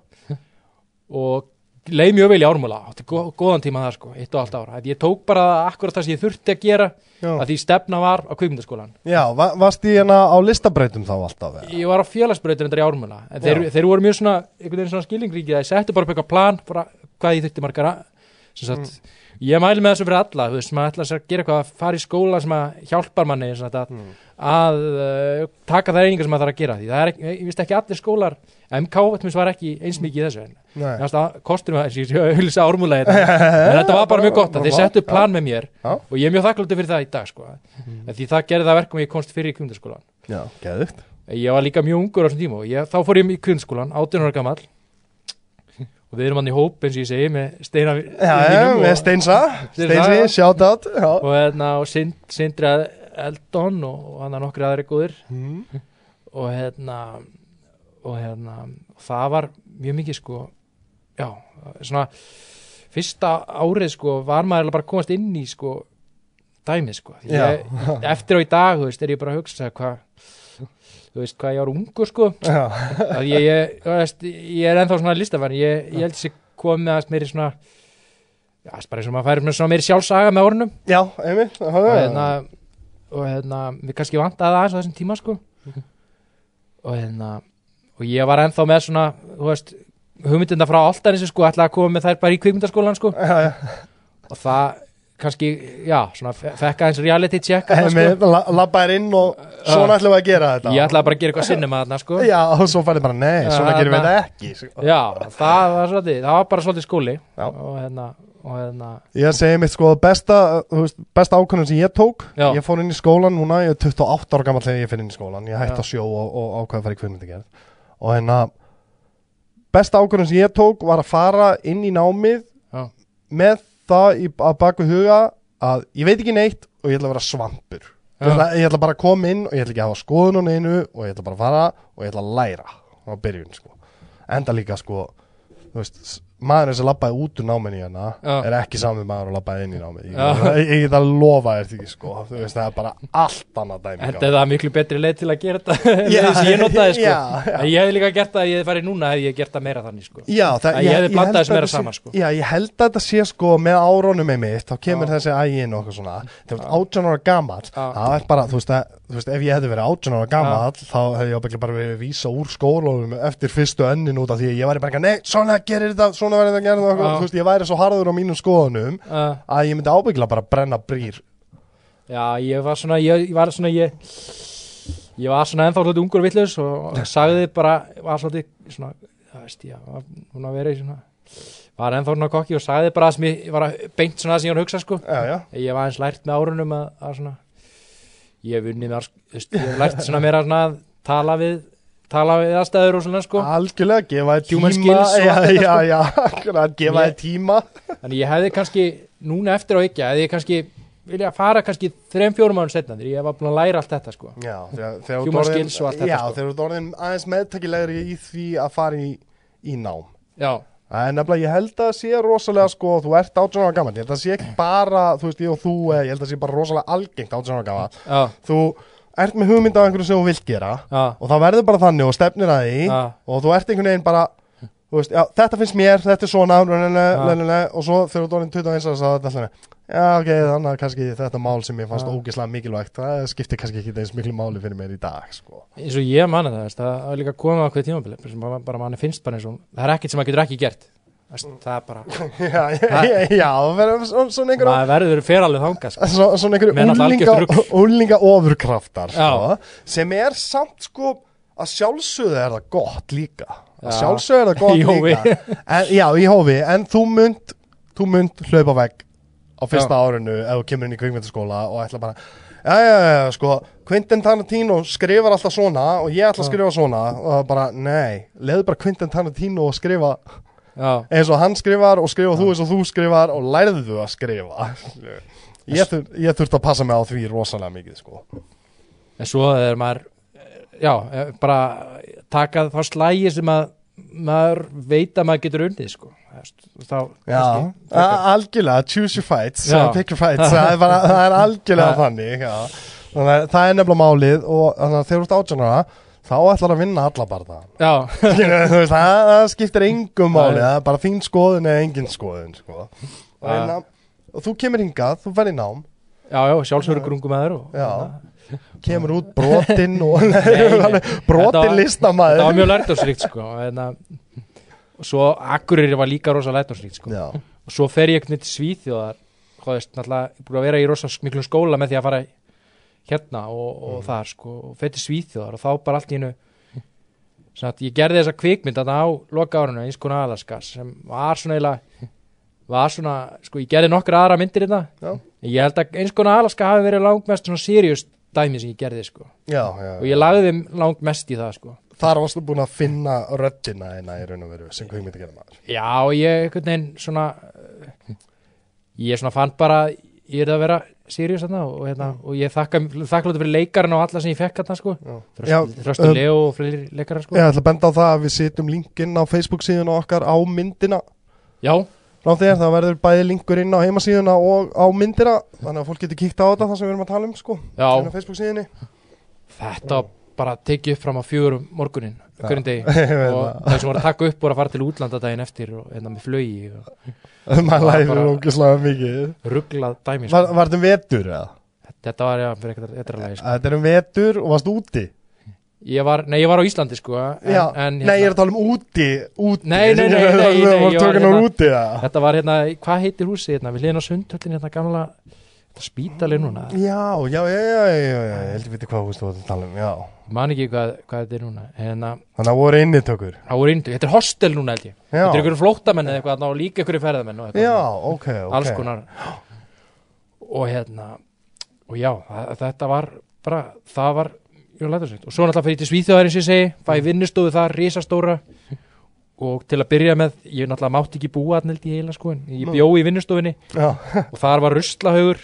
B: og leið mjög vel í ármúla átti gó- góðan tíma þar sko, eitt og allt ára ég tók bara akkurat það sem ég þurfti að gera
A: Já,
B: að því stefna var á kvikmyndaskólan
A: Já va varst í hérna á listabreytum þá alltaf
B: ég var á félagsbreytur endar í ármuna en þeir, þeir voru mjög svona, svona skilingríkið að ég settu bara upp eitthvað plan hvað ég þurfti margar sagt, ég mæli með þessu fyrir alla þú veist, maður ætla að gera eitthvað að fara í skóla sem að hjálpar manni sagt, að,
A: Mm.
B: Að uh, taka það einingar sem maður þarf að gera því það er ekki, ég veist ekki allir skólar MK var ekki eins mikið í þessu en fannst að að þessi auðvitað ármúlega en þetta var bara mjög gott að þeir settu plan með mér og ég er mjög þakkláttur fyrir það í dag sko. mm. því það gerði það verkum að ég komst fyrir í
A: geðugt
B: ég var líka mjög ungur á þessum tíma og ég, þá fór ég í kvindskólan, 18 ára gamall. Og við erum hann í hóp eins og ég segi með steina
A: Já, já,
B: mínum
A: með
B: og,
A: Steinsa.
B: Steinsa,
A: shout out
B: og, hérna, og Sind, Sindri Eldon og, og hann er nokkri aðri góðir.
A: Mm.
B: og hérna og hérna það var mjög mikið sko já, svona fyrsta árið sko var maður bara að komast inn í sko dæmið sko. Ég, eftir á í dag, þú veist, er ég bara að hugsa hvað þú veist hvað ég var ungur sko. Að ég, ég, veist, ég er ennþá svona listafann ég, ég held sér komið að meiri svona já, bara eins og maður færi með svona meiri sjálfsaga með orðunum.
A: Já, einmitt
B: og hérna og hérna, við kannski vantaði aðeins á þessum tíma sko. Og hérna og ég var ennþá með svona þú veist, hugmyndinda frá Altanissi sko ætlaði að koma með þær bara í kvikmyndaskólan sko.
A: Já, já,
B: og það kannski, já, svona fe- fekk aðeins reality check sko.
A: labbaðir inn og svona ætlum við að gera þetta.
B: Ég ætlaði bara að gera eitthvað sinnum að þarna sko.
A: Já, og svo færði bara, nei, svona gerum við þetta ekki sko.
B: já, það var svolítið, það var bara svolítið skóli
A: Já.
B: og hérna, hérna
A: Ég segi mitt sko, besta, besta ákvörðun sem ég tók
B: Já.
A: Ég fór inn í skólan núna, ég er 28 ára gammal þegar ég finn inn í skólan Ég hætti að sjó og, og ákvæða að fara í kvikmyndagerð. Og hérna, besta ákvörðun sem ég tók var að fara inn í námið
B: já,
A: Með það í, að baku huga að ég veit ekki neitt og ég ætla að vera svampur. Ég ætla, ég ætla bara að koma inn og ég ætla ekki að hafa skoðun á neinu og ég ætla bara að fara og ég ætla að læra á byrjun sko. enda líka sko þú veist, maðurinn sem labbaði út úr náminni hérna
B: Já.
A: er ekki sami maður og labbaði inn í námið ég,
B: Já.
A: ég, ég get að lofa þér því sko þú veist, það er bara allt annað dæmi
B: Þetta
A: sko.
B: er það miklu betri leið til að gera þetta
A: Já,
B: leiðin sem ég notaði sko. En ég hefði líka gert það að ég hefði farið núna hefði ég gert það meira þannig sko
A: Já, það,
B: Að ég hefði blandað
A: að
B: meira saman, sko.
A: Já, ég held að þetta sé sko með árónum með mitt, þá kemur
B: Já.
A: þessi ægin og eitthvað svona, þegar þú ert 18 ára gammal það er bara, þú veist, að, þú veist, ef ég hefði verið 18 ára gammal þá hefði ég ábygglega bara verið að vísa úr skólanum eftir fyrstu önnin út af því að ég væri bara, nei, svona gerir þetta, svona verður þetta gerð
B: Já.
A: þú veist, ég væri svo harður á mínum skoðunum
B: uh,
A: að ég myndi ábygglega bara brenna brýr.
B: Já, ég var svona ég, ég var svona ég ég var svona ennþá svolítið ungur villus og sagði bara, var svolítið svona, það veist ég, var hún að vera í svona var ennþá svona kokki og sagði bara það sem ég, var að beint svona það sem ég var að hugsa sko.
A: Já, já,
B: ég var eins lært með árunum að, að svona ég hef þú veist, ég hef lært svona svona að tala við tala við aðstæður og svona sko
A: algjörlega, gefa
B: Human
A: tíma já, já,
B: sko.
A: já, gefa þér tíma
B: Þannig ég hefði kannski, núna eftir á ekki, hefði ég kannski vilja fara kannski þreim fjórum árum setna þegar ég var búin að læra allt þetta sko.
A: Já, þegar, þú Já,
B: sko.
A: aðeins meðtakilegri í því að fara í, í nám
B: Já,
A: Það er nefnilega, ég held að það sé rosalega sko, þú ert 18 ára gammal, ég held að það sé ekki bara, þú veist, ég og þú, eh, ég held að það sé bara rosalega algengt 18 ára gammal,
B: já,
A: þú ert með hugmynd af einhverju sem þú vilt gera
B: já,
A: og það verður bara þannig og stefnir að því
B: já,
A: og þú ert einhvern veginn bara, þú veist, já, þetta finnst mér, þetta er svona,
B: Já.
A: lelele, og svo þegar þú orðin 21 ára, þá er alltaf, já, ok, þannig að kannski þetta mál sem ég fannst
B: Já.
A: ógislega mikilvægt, það skiptir kannski ekki eins miklu máli fyrir mér í dag, sko.
B: eins og ég manna það, það er líka komið á hverju sem bara, bara manni finnst bara eins og það er ekkert sem maður getur ekki gert Veist, það er bara,
A: já, já, já, já, það verður svona- einhverja
B: maður verður fer alveg þangað sko.
A: Svo, svona einhverju
B: Með náttúrulega
A: úlinga, ofurkraftar sko, sem er samt sko að sjálfsögðu er það gott líka að
B: Já.
A: sjálfsögðu er það gott líka en, já, í hófi, en þú munt þú munt hlaupa vegg á fyrsta árinu ef þú kemur inn í kvikmyndaskóla og ætla bara já, já, já, sko Quentin Tarantino skrifar alltaf svona og ég ætla að skrifa svona. Og bara, nei, leiðu bara Quentin Tarantino að skrifa
B: já,
A: eins og hann skrifar og skrifa þú eins og þú skrifar og lærðu að skrifa. Ég, þur, ég þurfti að passa mig á því rosalega mikið sko.
B: en svo er maður já, bara taka þá slægi sem að maður veit að maður getur unnið sko. Veist, þá,
A: já, algjörlega choose your fights,
B: Já.
A: pick your fights það er, bara, það er algjörlega þannig þannig að það er nefnilega málið og að þegar þú ert átjánara þá ætlar að vinna alla barða
B: já,
A: það, það skiptir engum
B: Nei.
A: máli það er bara þín skoðun eða engin skoðun sko. og,
B: Já.
A: hérna, og þú kemur hingað, þú ferð í nám
B: já, já, sjálfsögur grungum með þér og,
A: Já. kemur út brotinn brotinn listamæður
B: það var mjög lærdómsríkt sko. en, og svo Akureyri var líka rosa lærdómsríkt sko. Og svo fer ég ekkert veist, náttúrulega, ég er búin að vera í rosa miklum skóla með því að fara hérna og, og
A: Mm.
B: þar sko, og fer til Svíþjóðar. Og þá bara allt í hennu að ég gerði þessa kvikmynd þarna á loka árinu, eins konar Alaska sem var svona eiginlega var svona, sko, ég gerði nokkra aðra myndir hérna.
A: Já,
B: ég held að eins konar Alaska hafi verið langmest svona serious dæmi sem ég gerði sko.
A: Já, já,
B: og ég lagði langt mest í það sko
A: Þar varstu búin að finna röddina eina í raun og veru sem myndi gera maður.
B: Já, ég einhvern veginn svona uh, ég svona fann bara ég er að vera serious þarna og, hérna, og ég þakka þakkláttur fyrir leikarinn og alla sem ég fekk þarna sko. Þröstur,
A: um,
B: Leo og fleiri leikarar sko.
A: Ég ætla að benda á það að við setjum linkinn á Facebook síðuna okkar á myndina.
B: Já,
A: þér, það verður bæði linkur inn á heimasíðuna og á myndina þannig að fólk getur kíkt á þetta það sem við erum að tala um sko á Facebook síðunni.
B: Þetta bara tekið upp fram á fjögurum morgunin hverjum degi og
A: það.
B: sem voru að taka upp voru að fara til útlanda daginn eftir og hérna með flögi og
A: maður
B: bara-
A: ógislega mikið
B: rugglað dæmi
A: Var,
B: sko.
A: var þetta um vetur eða?
B: þetta var já fyrir eitthvað eitthvað sko.
A: Þetta er um vetur og varst úti
B: ég var, nei ég var á Íslandi sko en,
A: Já,
B: en,
A: Nei, ég er að tala um úti, úti
B: Nei, nei, nei, nei, nei, var hérna-
A: úti
B: þetta var hérna, hvað heitir húsið hérna við hliðin á sundhöllin hérna gamla spítali núna,
A: Já, já, já, já, ég held að viti hvað þú varst að tala um, já.
B: Man ekki hvað, hvað þetta er núna hérna,
A: Þannig að voru innitökur
B: þetta er hostel núna held ég.
A: Já,
B: þetta er einhverjum flóttamenn eða eitthvað líka einhverju ferðamenn
A: já, ok, ok.
B: Alls konar. Og hérna og já, þetta var bara, það var mjög lætursveit og svo náttúrulega fyrir til Svíþjóðar eins og ég segi, fæ vinnustofu þar, risastóra. Og til að byrja með ég náttúrulega mátti ekki búa held ég heila sko en ég
A: Nú.
B: bjó í vinnustofunni.
A: Já,
B: og þar var ruslahaugur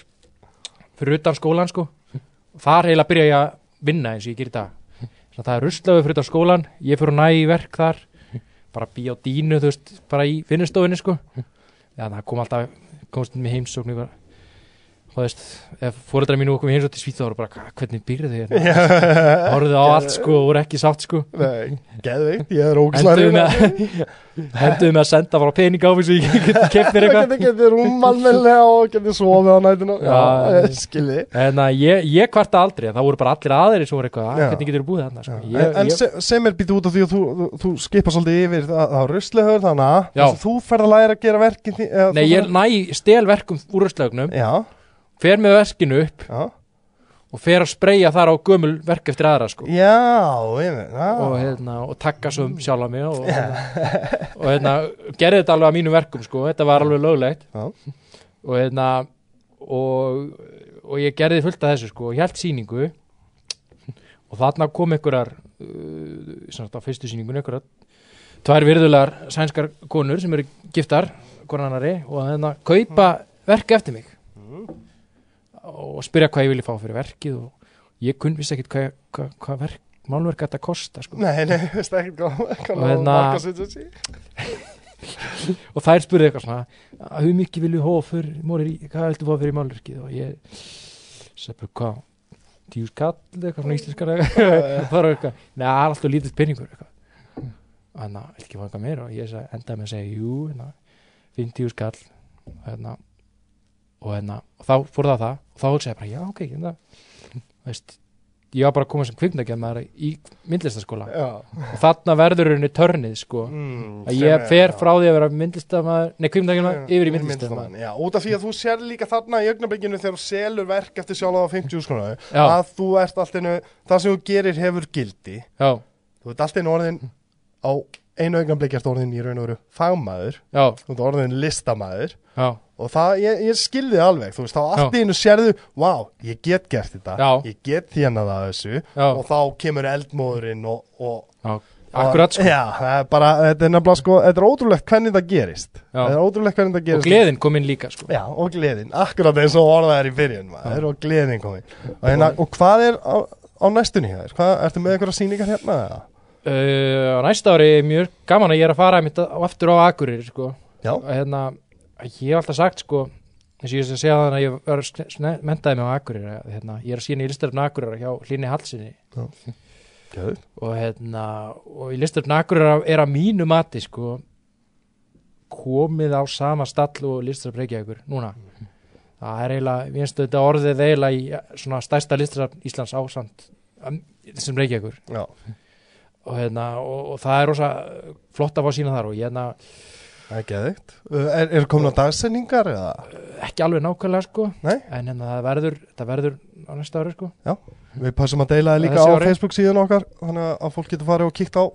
B: fyrir utan skólan sko. Þar heila byrja ég að vinna eins og ég gerir í dag. Þannig að það er ruslahaugur fyrir utan skólan ég fyrir að næ í verk þar bara bí á dínu þú veist bara í vinnustofunni sko. Já það kom alltaf komst með heimsókn ykkur og þú veist ef fóreldrar mínu komið heimsókn til Svíþjóður bara "Hva- hvernig býrðu þið hérna?
A: Já.
B: Horfðu á allt sko og voru ekki sátt sko.
A: Nei, geðveikt, ég er ógislega
B: henduðu með, að senda bara pening á mig svo ég geti keft mér eitthvað.
A: Getur getið rúmalmennilega og getið sofið á nætuna Já, skilji.
B: en ég, ég kvarta aldrei það voru bara allir aðrir sem voru eitthvað "Ah, hvernig getur þú búið þarna? Sko. Ég,
A: en
B: ég,
A: se- sem er býtið út af því að þú, þú, þú skipa svolítið yfir það, það ruslihör þannig að þú ferð að læra að gera verkin því,
B: nei ég næ stel verkum úr
A: Já,
B: fer með verkinu upp
A: já.
B: og fer að spreyja þar á gömul verk eftir aðra sko.
A: Já, ég veit
B: og, hérna, og takka svo um sjálfa mig og, hérna, og hérna, gerði þetta alveg að mínu verkum sko, þetta var alveg löglegt. Og hérna og, og ég gerði fullt af þessu sko, og held sýningu. Og þarna kom einhverjar uh, á fyrstu sýningunni einhverjar tvær virðulegar sænskar konur sem eru giftar konan annari og hérna kaupa verk eftir mig og spyrja hvað ég vilja fá fyrir verkið og ég kunn vissi ekkit hvað, hvað, hvað verk, málverk þetta kosta sko.
A: Nei, nei, veist ekki hvað
B: Og hérna- og þær spurði eitthvað svona að hur mikið vilju hófa fyrir mórir í hvað viltu fá fyrir málverkið? Og ég bara hvað? Tíu skall eitthvað svona íslenskar það var eitthvað, neða alltaf lítið penningur eitthvað. Hérna, vil ekki fá eitthvað meira? Og ég endaði með að segja, jú hérna, 50 skall og hérna og hérna, og þá fór það það og þá hugsaði ég bara, já ok, hérna veist, ég var bara að koma sem kvikmyndagjörn í myndlistaskóla
A: Já.
B: Og þarna verður henni törnið sko.
A: Mm,
B: að ég
A: er-
B: fer
A: já.
B: frá því að vera myndlistamæður, nei kvikmyndagjörn yfir í myndlistamæður
A: Já, út af því að þú sér líka þarna í augnablikinu þegar þú selur verk eftir sjálf á 50 skona
B: Já.
A: að þú ert allt einu, það sem þú gerir hefur gildi.
B: Já,
A: þú ert allt einu orðin á einu ert orðin í raun og veru fagmaður. Þú ert orðin listamæður og það, ég, ég skilði alveg þú veist, þá allt í einu sérðu vá, ég get gert þetta,
B: Já.
A: ég get þjánað að þessu
B: já,
A: og þá kemur eldmóðurinn og, og
B: já akkurat sko
A: Já, það er bara, þetta er nefnilega sko, þetta er ótrúlegt hvernig það gerist. Það er ótrúlegt hvernig það
B: og
A: gerist
B: gleðin kom inn líka sko
A: Já, og gleðin, akkurat eins og orðað er í byrjun maður, og gleðin komin og, hérna, og hvað er á, á næstunni hér? Hvað, ertu með einhverja sýningar hérna? eða?
B: uh, á næsta ári er mjög gaman að ég er að fara mitt á aftur á Akureyri sko
A: Já.
B: hérna, ég hef alltaf sagt sko eins og ég segja þannig að ég var menntaði mig á Akureyri að, hérna, ég er að sína í listarinn Akureyri hjá Hlynni Hallsinni og hérna og í listarinn Akureyri er að mínu mati sko komið á sama stall og listarinn Reykjavíkur núna. Það er eiginlega, við finnst þetta orðið eiginlega í svona stærsta listarinn Íslands ásand sem Reykjavíkur. Og, hérna, og, og það er rosa flott að fá sína þar og ég hérna
A: það er geðvikt Er, er komin á dagsendingar eða?
B: ekki alveg nákvæmlega sko
A: Nei.
B: en hérna það verður, það verður á næsta ári sko
A: Við passum að deila það líka á. Facebook síðan okkar þannig að fólk getur farið og kíkt á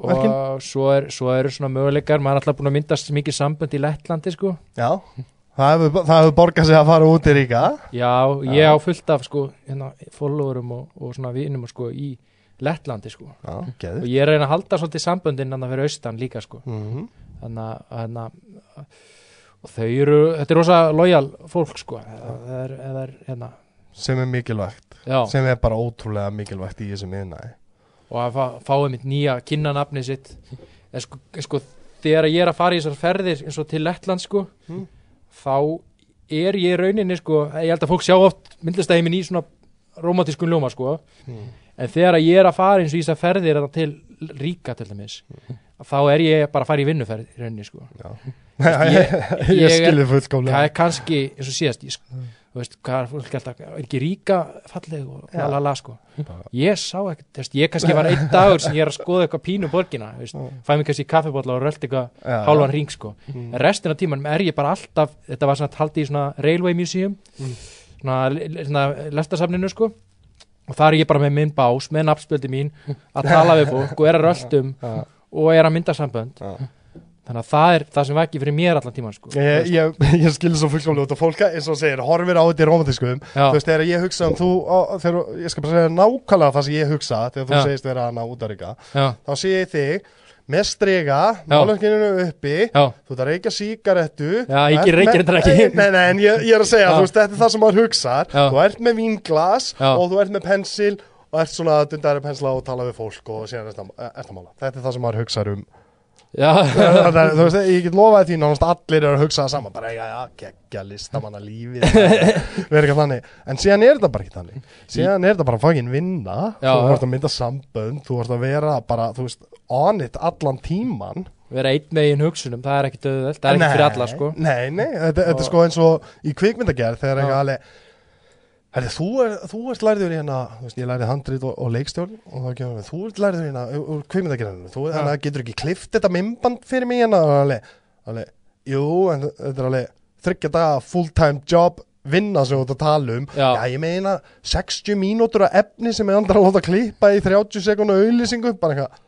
A: Verkin?
B: og svo, er, svo eru svona möguleikar maður er alltaf búin að myndast mikið sambönd í Lettlandi sko
A: Já, Það hefur, hefur borgað sig að fara út í ríka
B: Já, ég á fullt af sko, hérna, followerum og, og svona vinum sko, í Lettlandi sko.
A: Já,
B: og
A: geður
B: ég er að reyna að halda svolítið samböndin þannig að fyrir austan líka sko.
A: mm
B: þannig að að- og þau eru, þetta er rosa lojal fólk sko, það er, það er hérna,
A: Sem er mikilvægt.
B: Já,
A: Sem er bara ótrúlega mikilvægt í þessum miðnæði
B: og að fá, fáið mitt nýja kynna nafnið sitt. En sko, sko þegar ég er að fara í þessar ferðir eins og til Lettland sko
A: Mm.
B: þá er ég í rauninni sko, ég held að fólk sjá oft myndlistæðimin í svona romantískun ljóma sko.
A: Mm.
B: en þegar ég er að fara eins og í þessar ferðir þarna til ríka til dæmis þá er ég bara að fara í vinnuferð í rauninni sko.
A: Já.
B: Ég-
A: Ég,
B: ég
A: skilði
B: það
A: fullkomlega.
B: er kannski eins og síðast ég, sko, þú veist, hvað er fólk alltaf er ekki ríka falleg og
A: Já.
B: la la la sko. Ég sá ekkert, ég kannski var einn dagur sem ég er að skoða eitthvað pínu borgina þú veist, fæ mér kannski kaffibólla og rölt eitthvað hálfan ring sko.
A: Mm.
B: en restin af tímanum er ég bara alltaf þetta var svona haldið í svona Railway Museum
A: Mm.
B: svona, svona lestasafninu sko. Og það er ég bara með minn bás, með nafnspöldi mín að tala við fólk og er að röltum
A: Já.
B: Og er að mynda sambönd
A: Já.
B: þannig að það er það sem var ekki fyrir mér allan tíman sko
A: Ég, ég, ég skilði svo fullkomlega út og fólk eins og segir, horfir á þetta í romantískum
B: Já.
A: þú veist, þegar ég hugsa um þú á, þegar, ég skal bara segja nákvæmlega það sem ég hugsa þegar þú
B: Já.
A: segist vera hana út að ríka
B: já,
A: þá sé ég þig með strega málverkinu uppi
B: já,
A: þú ert að reykja síkarettu
B: Já, ég
A: ert
B: reykir þetta ekki.
A: Nei, nei, en ég, ég er að segja,
B: Já.
A: þú veist, þetta er það sem maður hugsar
B: Já.
A: Þú ert með vínglas
B: Já.
A: og þú ert með pensil og ert svona að dundari pensla og tala við fólk og síðan ert að, mála. Þetta er það sem maður hugsar um. Er, Þú veist, ég get lofaði því nánast allir eru að hugsa það saman bara, já, já, geggja listamanna lífið Verður ekki þannig. En síðan er þetta bara ekki þannig. Síðan er þetta bara faginn vinna.
B: Já,
A: Þú ert að mynda sambönd. Þú ert að vera bara, þú veist, on it allan tíman
B: vera einn megin hugsunum það er ekki döðveld, það er ekki fyrir alla sko.
A: Nei, nei, þetta, þetta er sko eins og í kvikmyndagerð þegar eitthvað alveg Herri, þú, er, þú ert lærður í hérna, ég lærði handrið og, og leikstjórn og þá kemur við, þú ert lærður í hérna úr- úr kvikmyndagerðinu, þú
B: Já.
A: hérna, getur ekki klift þetta mimband fyrir mig hérna alveg, jú, en þetta er alveg þryggja daga full-time job vinna sem þú ert að tala um
B: Já.
A: ég meina 60 mínútur af efni sem er andra að láta klippa í 30 sekund auðlýsingu, bara eitthvað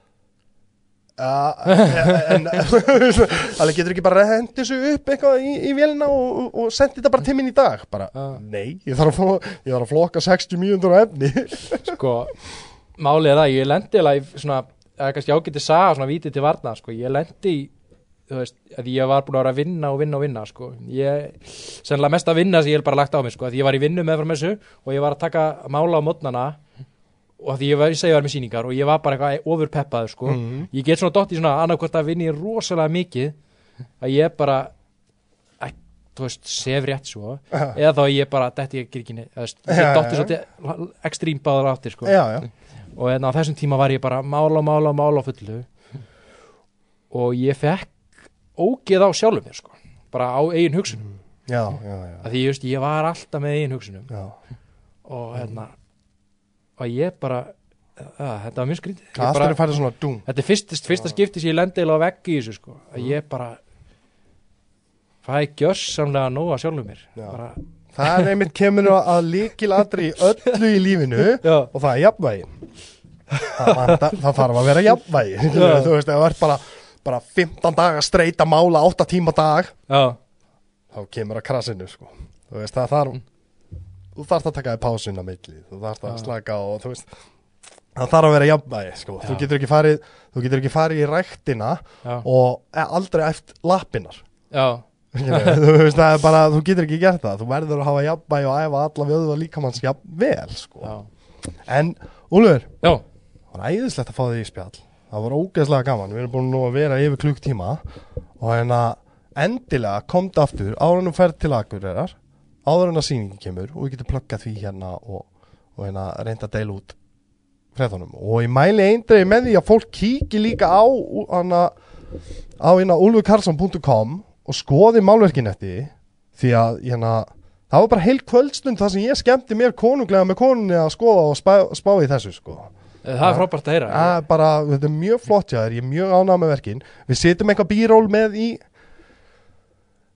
A: Alveg getur ekki bara hendi þessu upp eitthvað í, í vélina og, og, sendi þetta bara til minn í dag? Bara, nei, ég þarf, að, ég þarf að flokka 60 mínútur á efni.
B: Sko, málið er það ég lendi svona það er kannski ágætið saga svona vítið til varna sko, ég lendi þú veist, að ég var búin að vera að vinna og vinna og vinna sko, ég sennilega mest að vinna sem ég hef bara lagt á mig sko, að ég var í vinnu með frá messu og ég var að taka mála á mótnana og því ég var, ég ég var með síningar og ég var bara eitthvað ofur peppaður sko.
A: Mhm.
B: ég get svona dott í svona annarkvort að vinni rosalega mikið að ég bara að, þú veist, sef rétt svo eða þá ég bara, þetta ég ger ekki neitt veist, ég
A: já,
B: dotti
A: já.
B: svolítið ekstrím báðar áttir sko.
A: Já, já,
B: og en á þessum tíma var ég bara mála, mála, mála fullu. Og ég fekk ógeð á sjálfum mér sko. Bara á eigin hugsunum.
A: Já, já, já,
B: að því just, ég var alltaf með eigin hugsunum.
A: Já.
B: og hérna og ég bara að, þetta var mjög skrítið. Bara,
A: að
B: þetta er fyrsta, fyrsta skipti sem ég lendi eiginlega á vegg í þessu sko. Að ég bara fæ gjörsamlega nóg að sjálfum mér. Bara,
A: Það er einmitt kemur að líkilatri í öllu í lífinu
B: já,
A: og það er jafnvægi. Það, vantar, það þarf að vera jafnvægi.
B: Já.
A: þú veist, það er bara, bara 15 daga streyta mála 8 tíma dag
B: já,
A: þá kemur að krassinu sko. þú veist, það þarf þú þarfst að taka þér pásun á milli þú þarfst að slaka og þú veist það þarf að vera jafnvægi sko. þú getur ekki farið þú getur ekki farið í ræktina
B: já,
A: og e, aldrei eftir lappinar
B: já,
A: þú veist, það er bara, þú getur ekki gert það. Þú verður að hafa jafnvægi og æfa alla vöðu og líkamanns jafnvel sko.
B: já,
A: en, Úlfur,
B: já,
A: það var æðislegt að fá þig í spjall. Það var ógeðslega gaman, við erum búin nú að vera yfir klukktíma og hérna endilega komdu aftur áður en þú ferð til Akureyrar áður en að sýningin kemur og við getum pluggað því hérna og, og hérna reynda að deila út fréttunum. Og ég mæli eindrei með því að fólk kíki líka á hana, á hérna ulfukarlsson.com og skoði málverkin eftir því að hérna það var bara heil kvöldstund þar sem ég skemmti mér konunglega með konunni að skoða og spá, spá í þessu sko.
B: Það er frábært að heyra.
A: Bara, þetta er mjög flott hjá þér, ég er mjög ánægð með verkin. Við setjum eitthvað bíról með í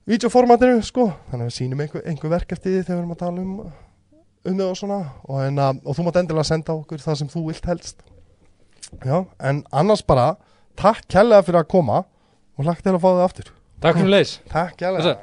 A: Vídeoformatinu, sko. Þannig að við sýnum einhver, einhver verk eftir því þegar við erum að tala um um þau og svona. Og, en, og þú mátt endilega senda okkur það sem þú vilt helst. Já, en annars bara Takk kærlega fyrir að koma og lagt til að fá þig aftur.
B: Takk fyrir leis
A: Takk kærlega.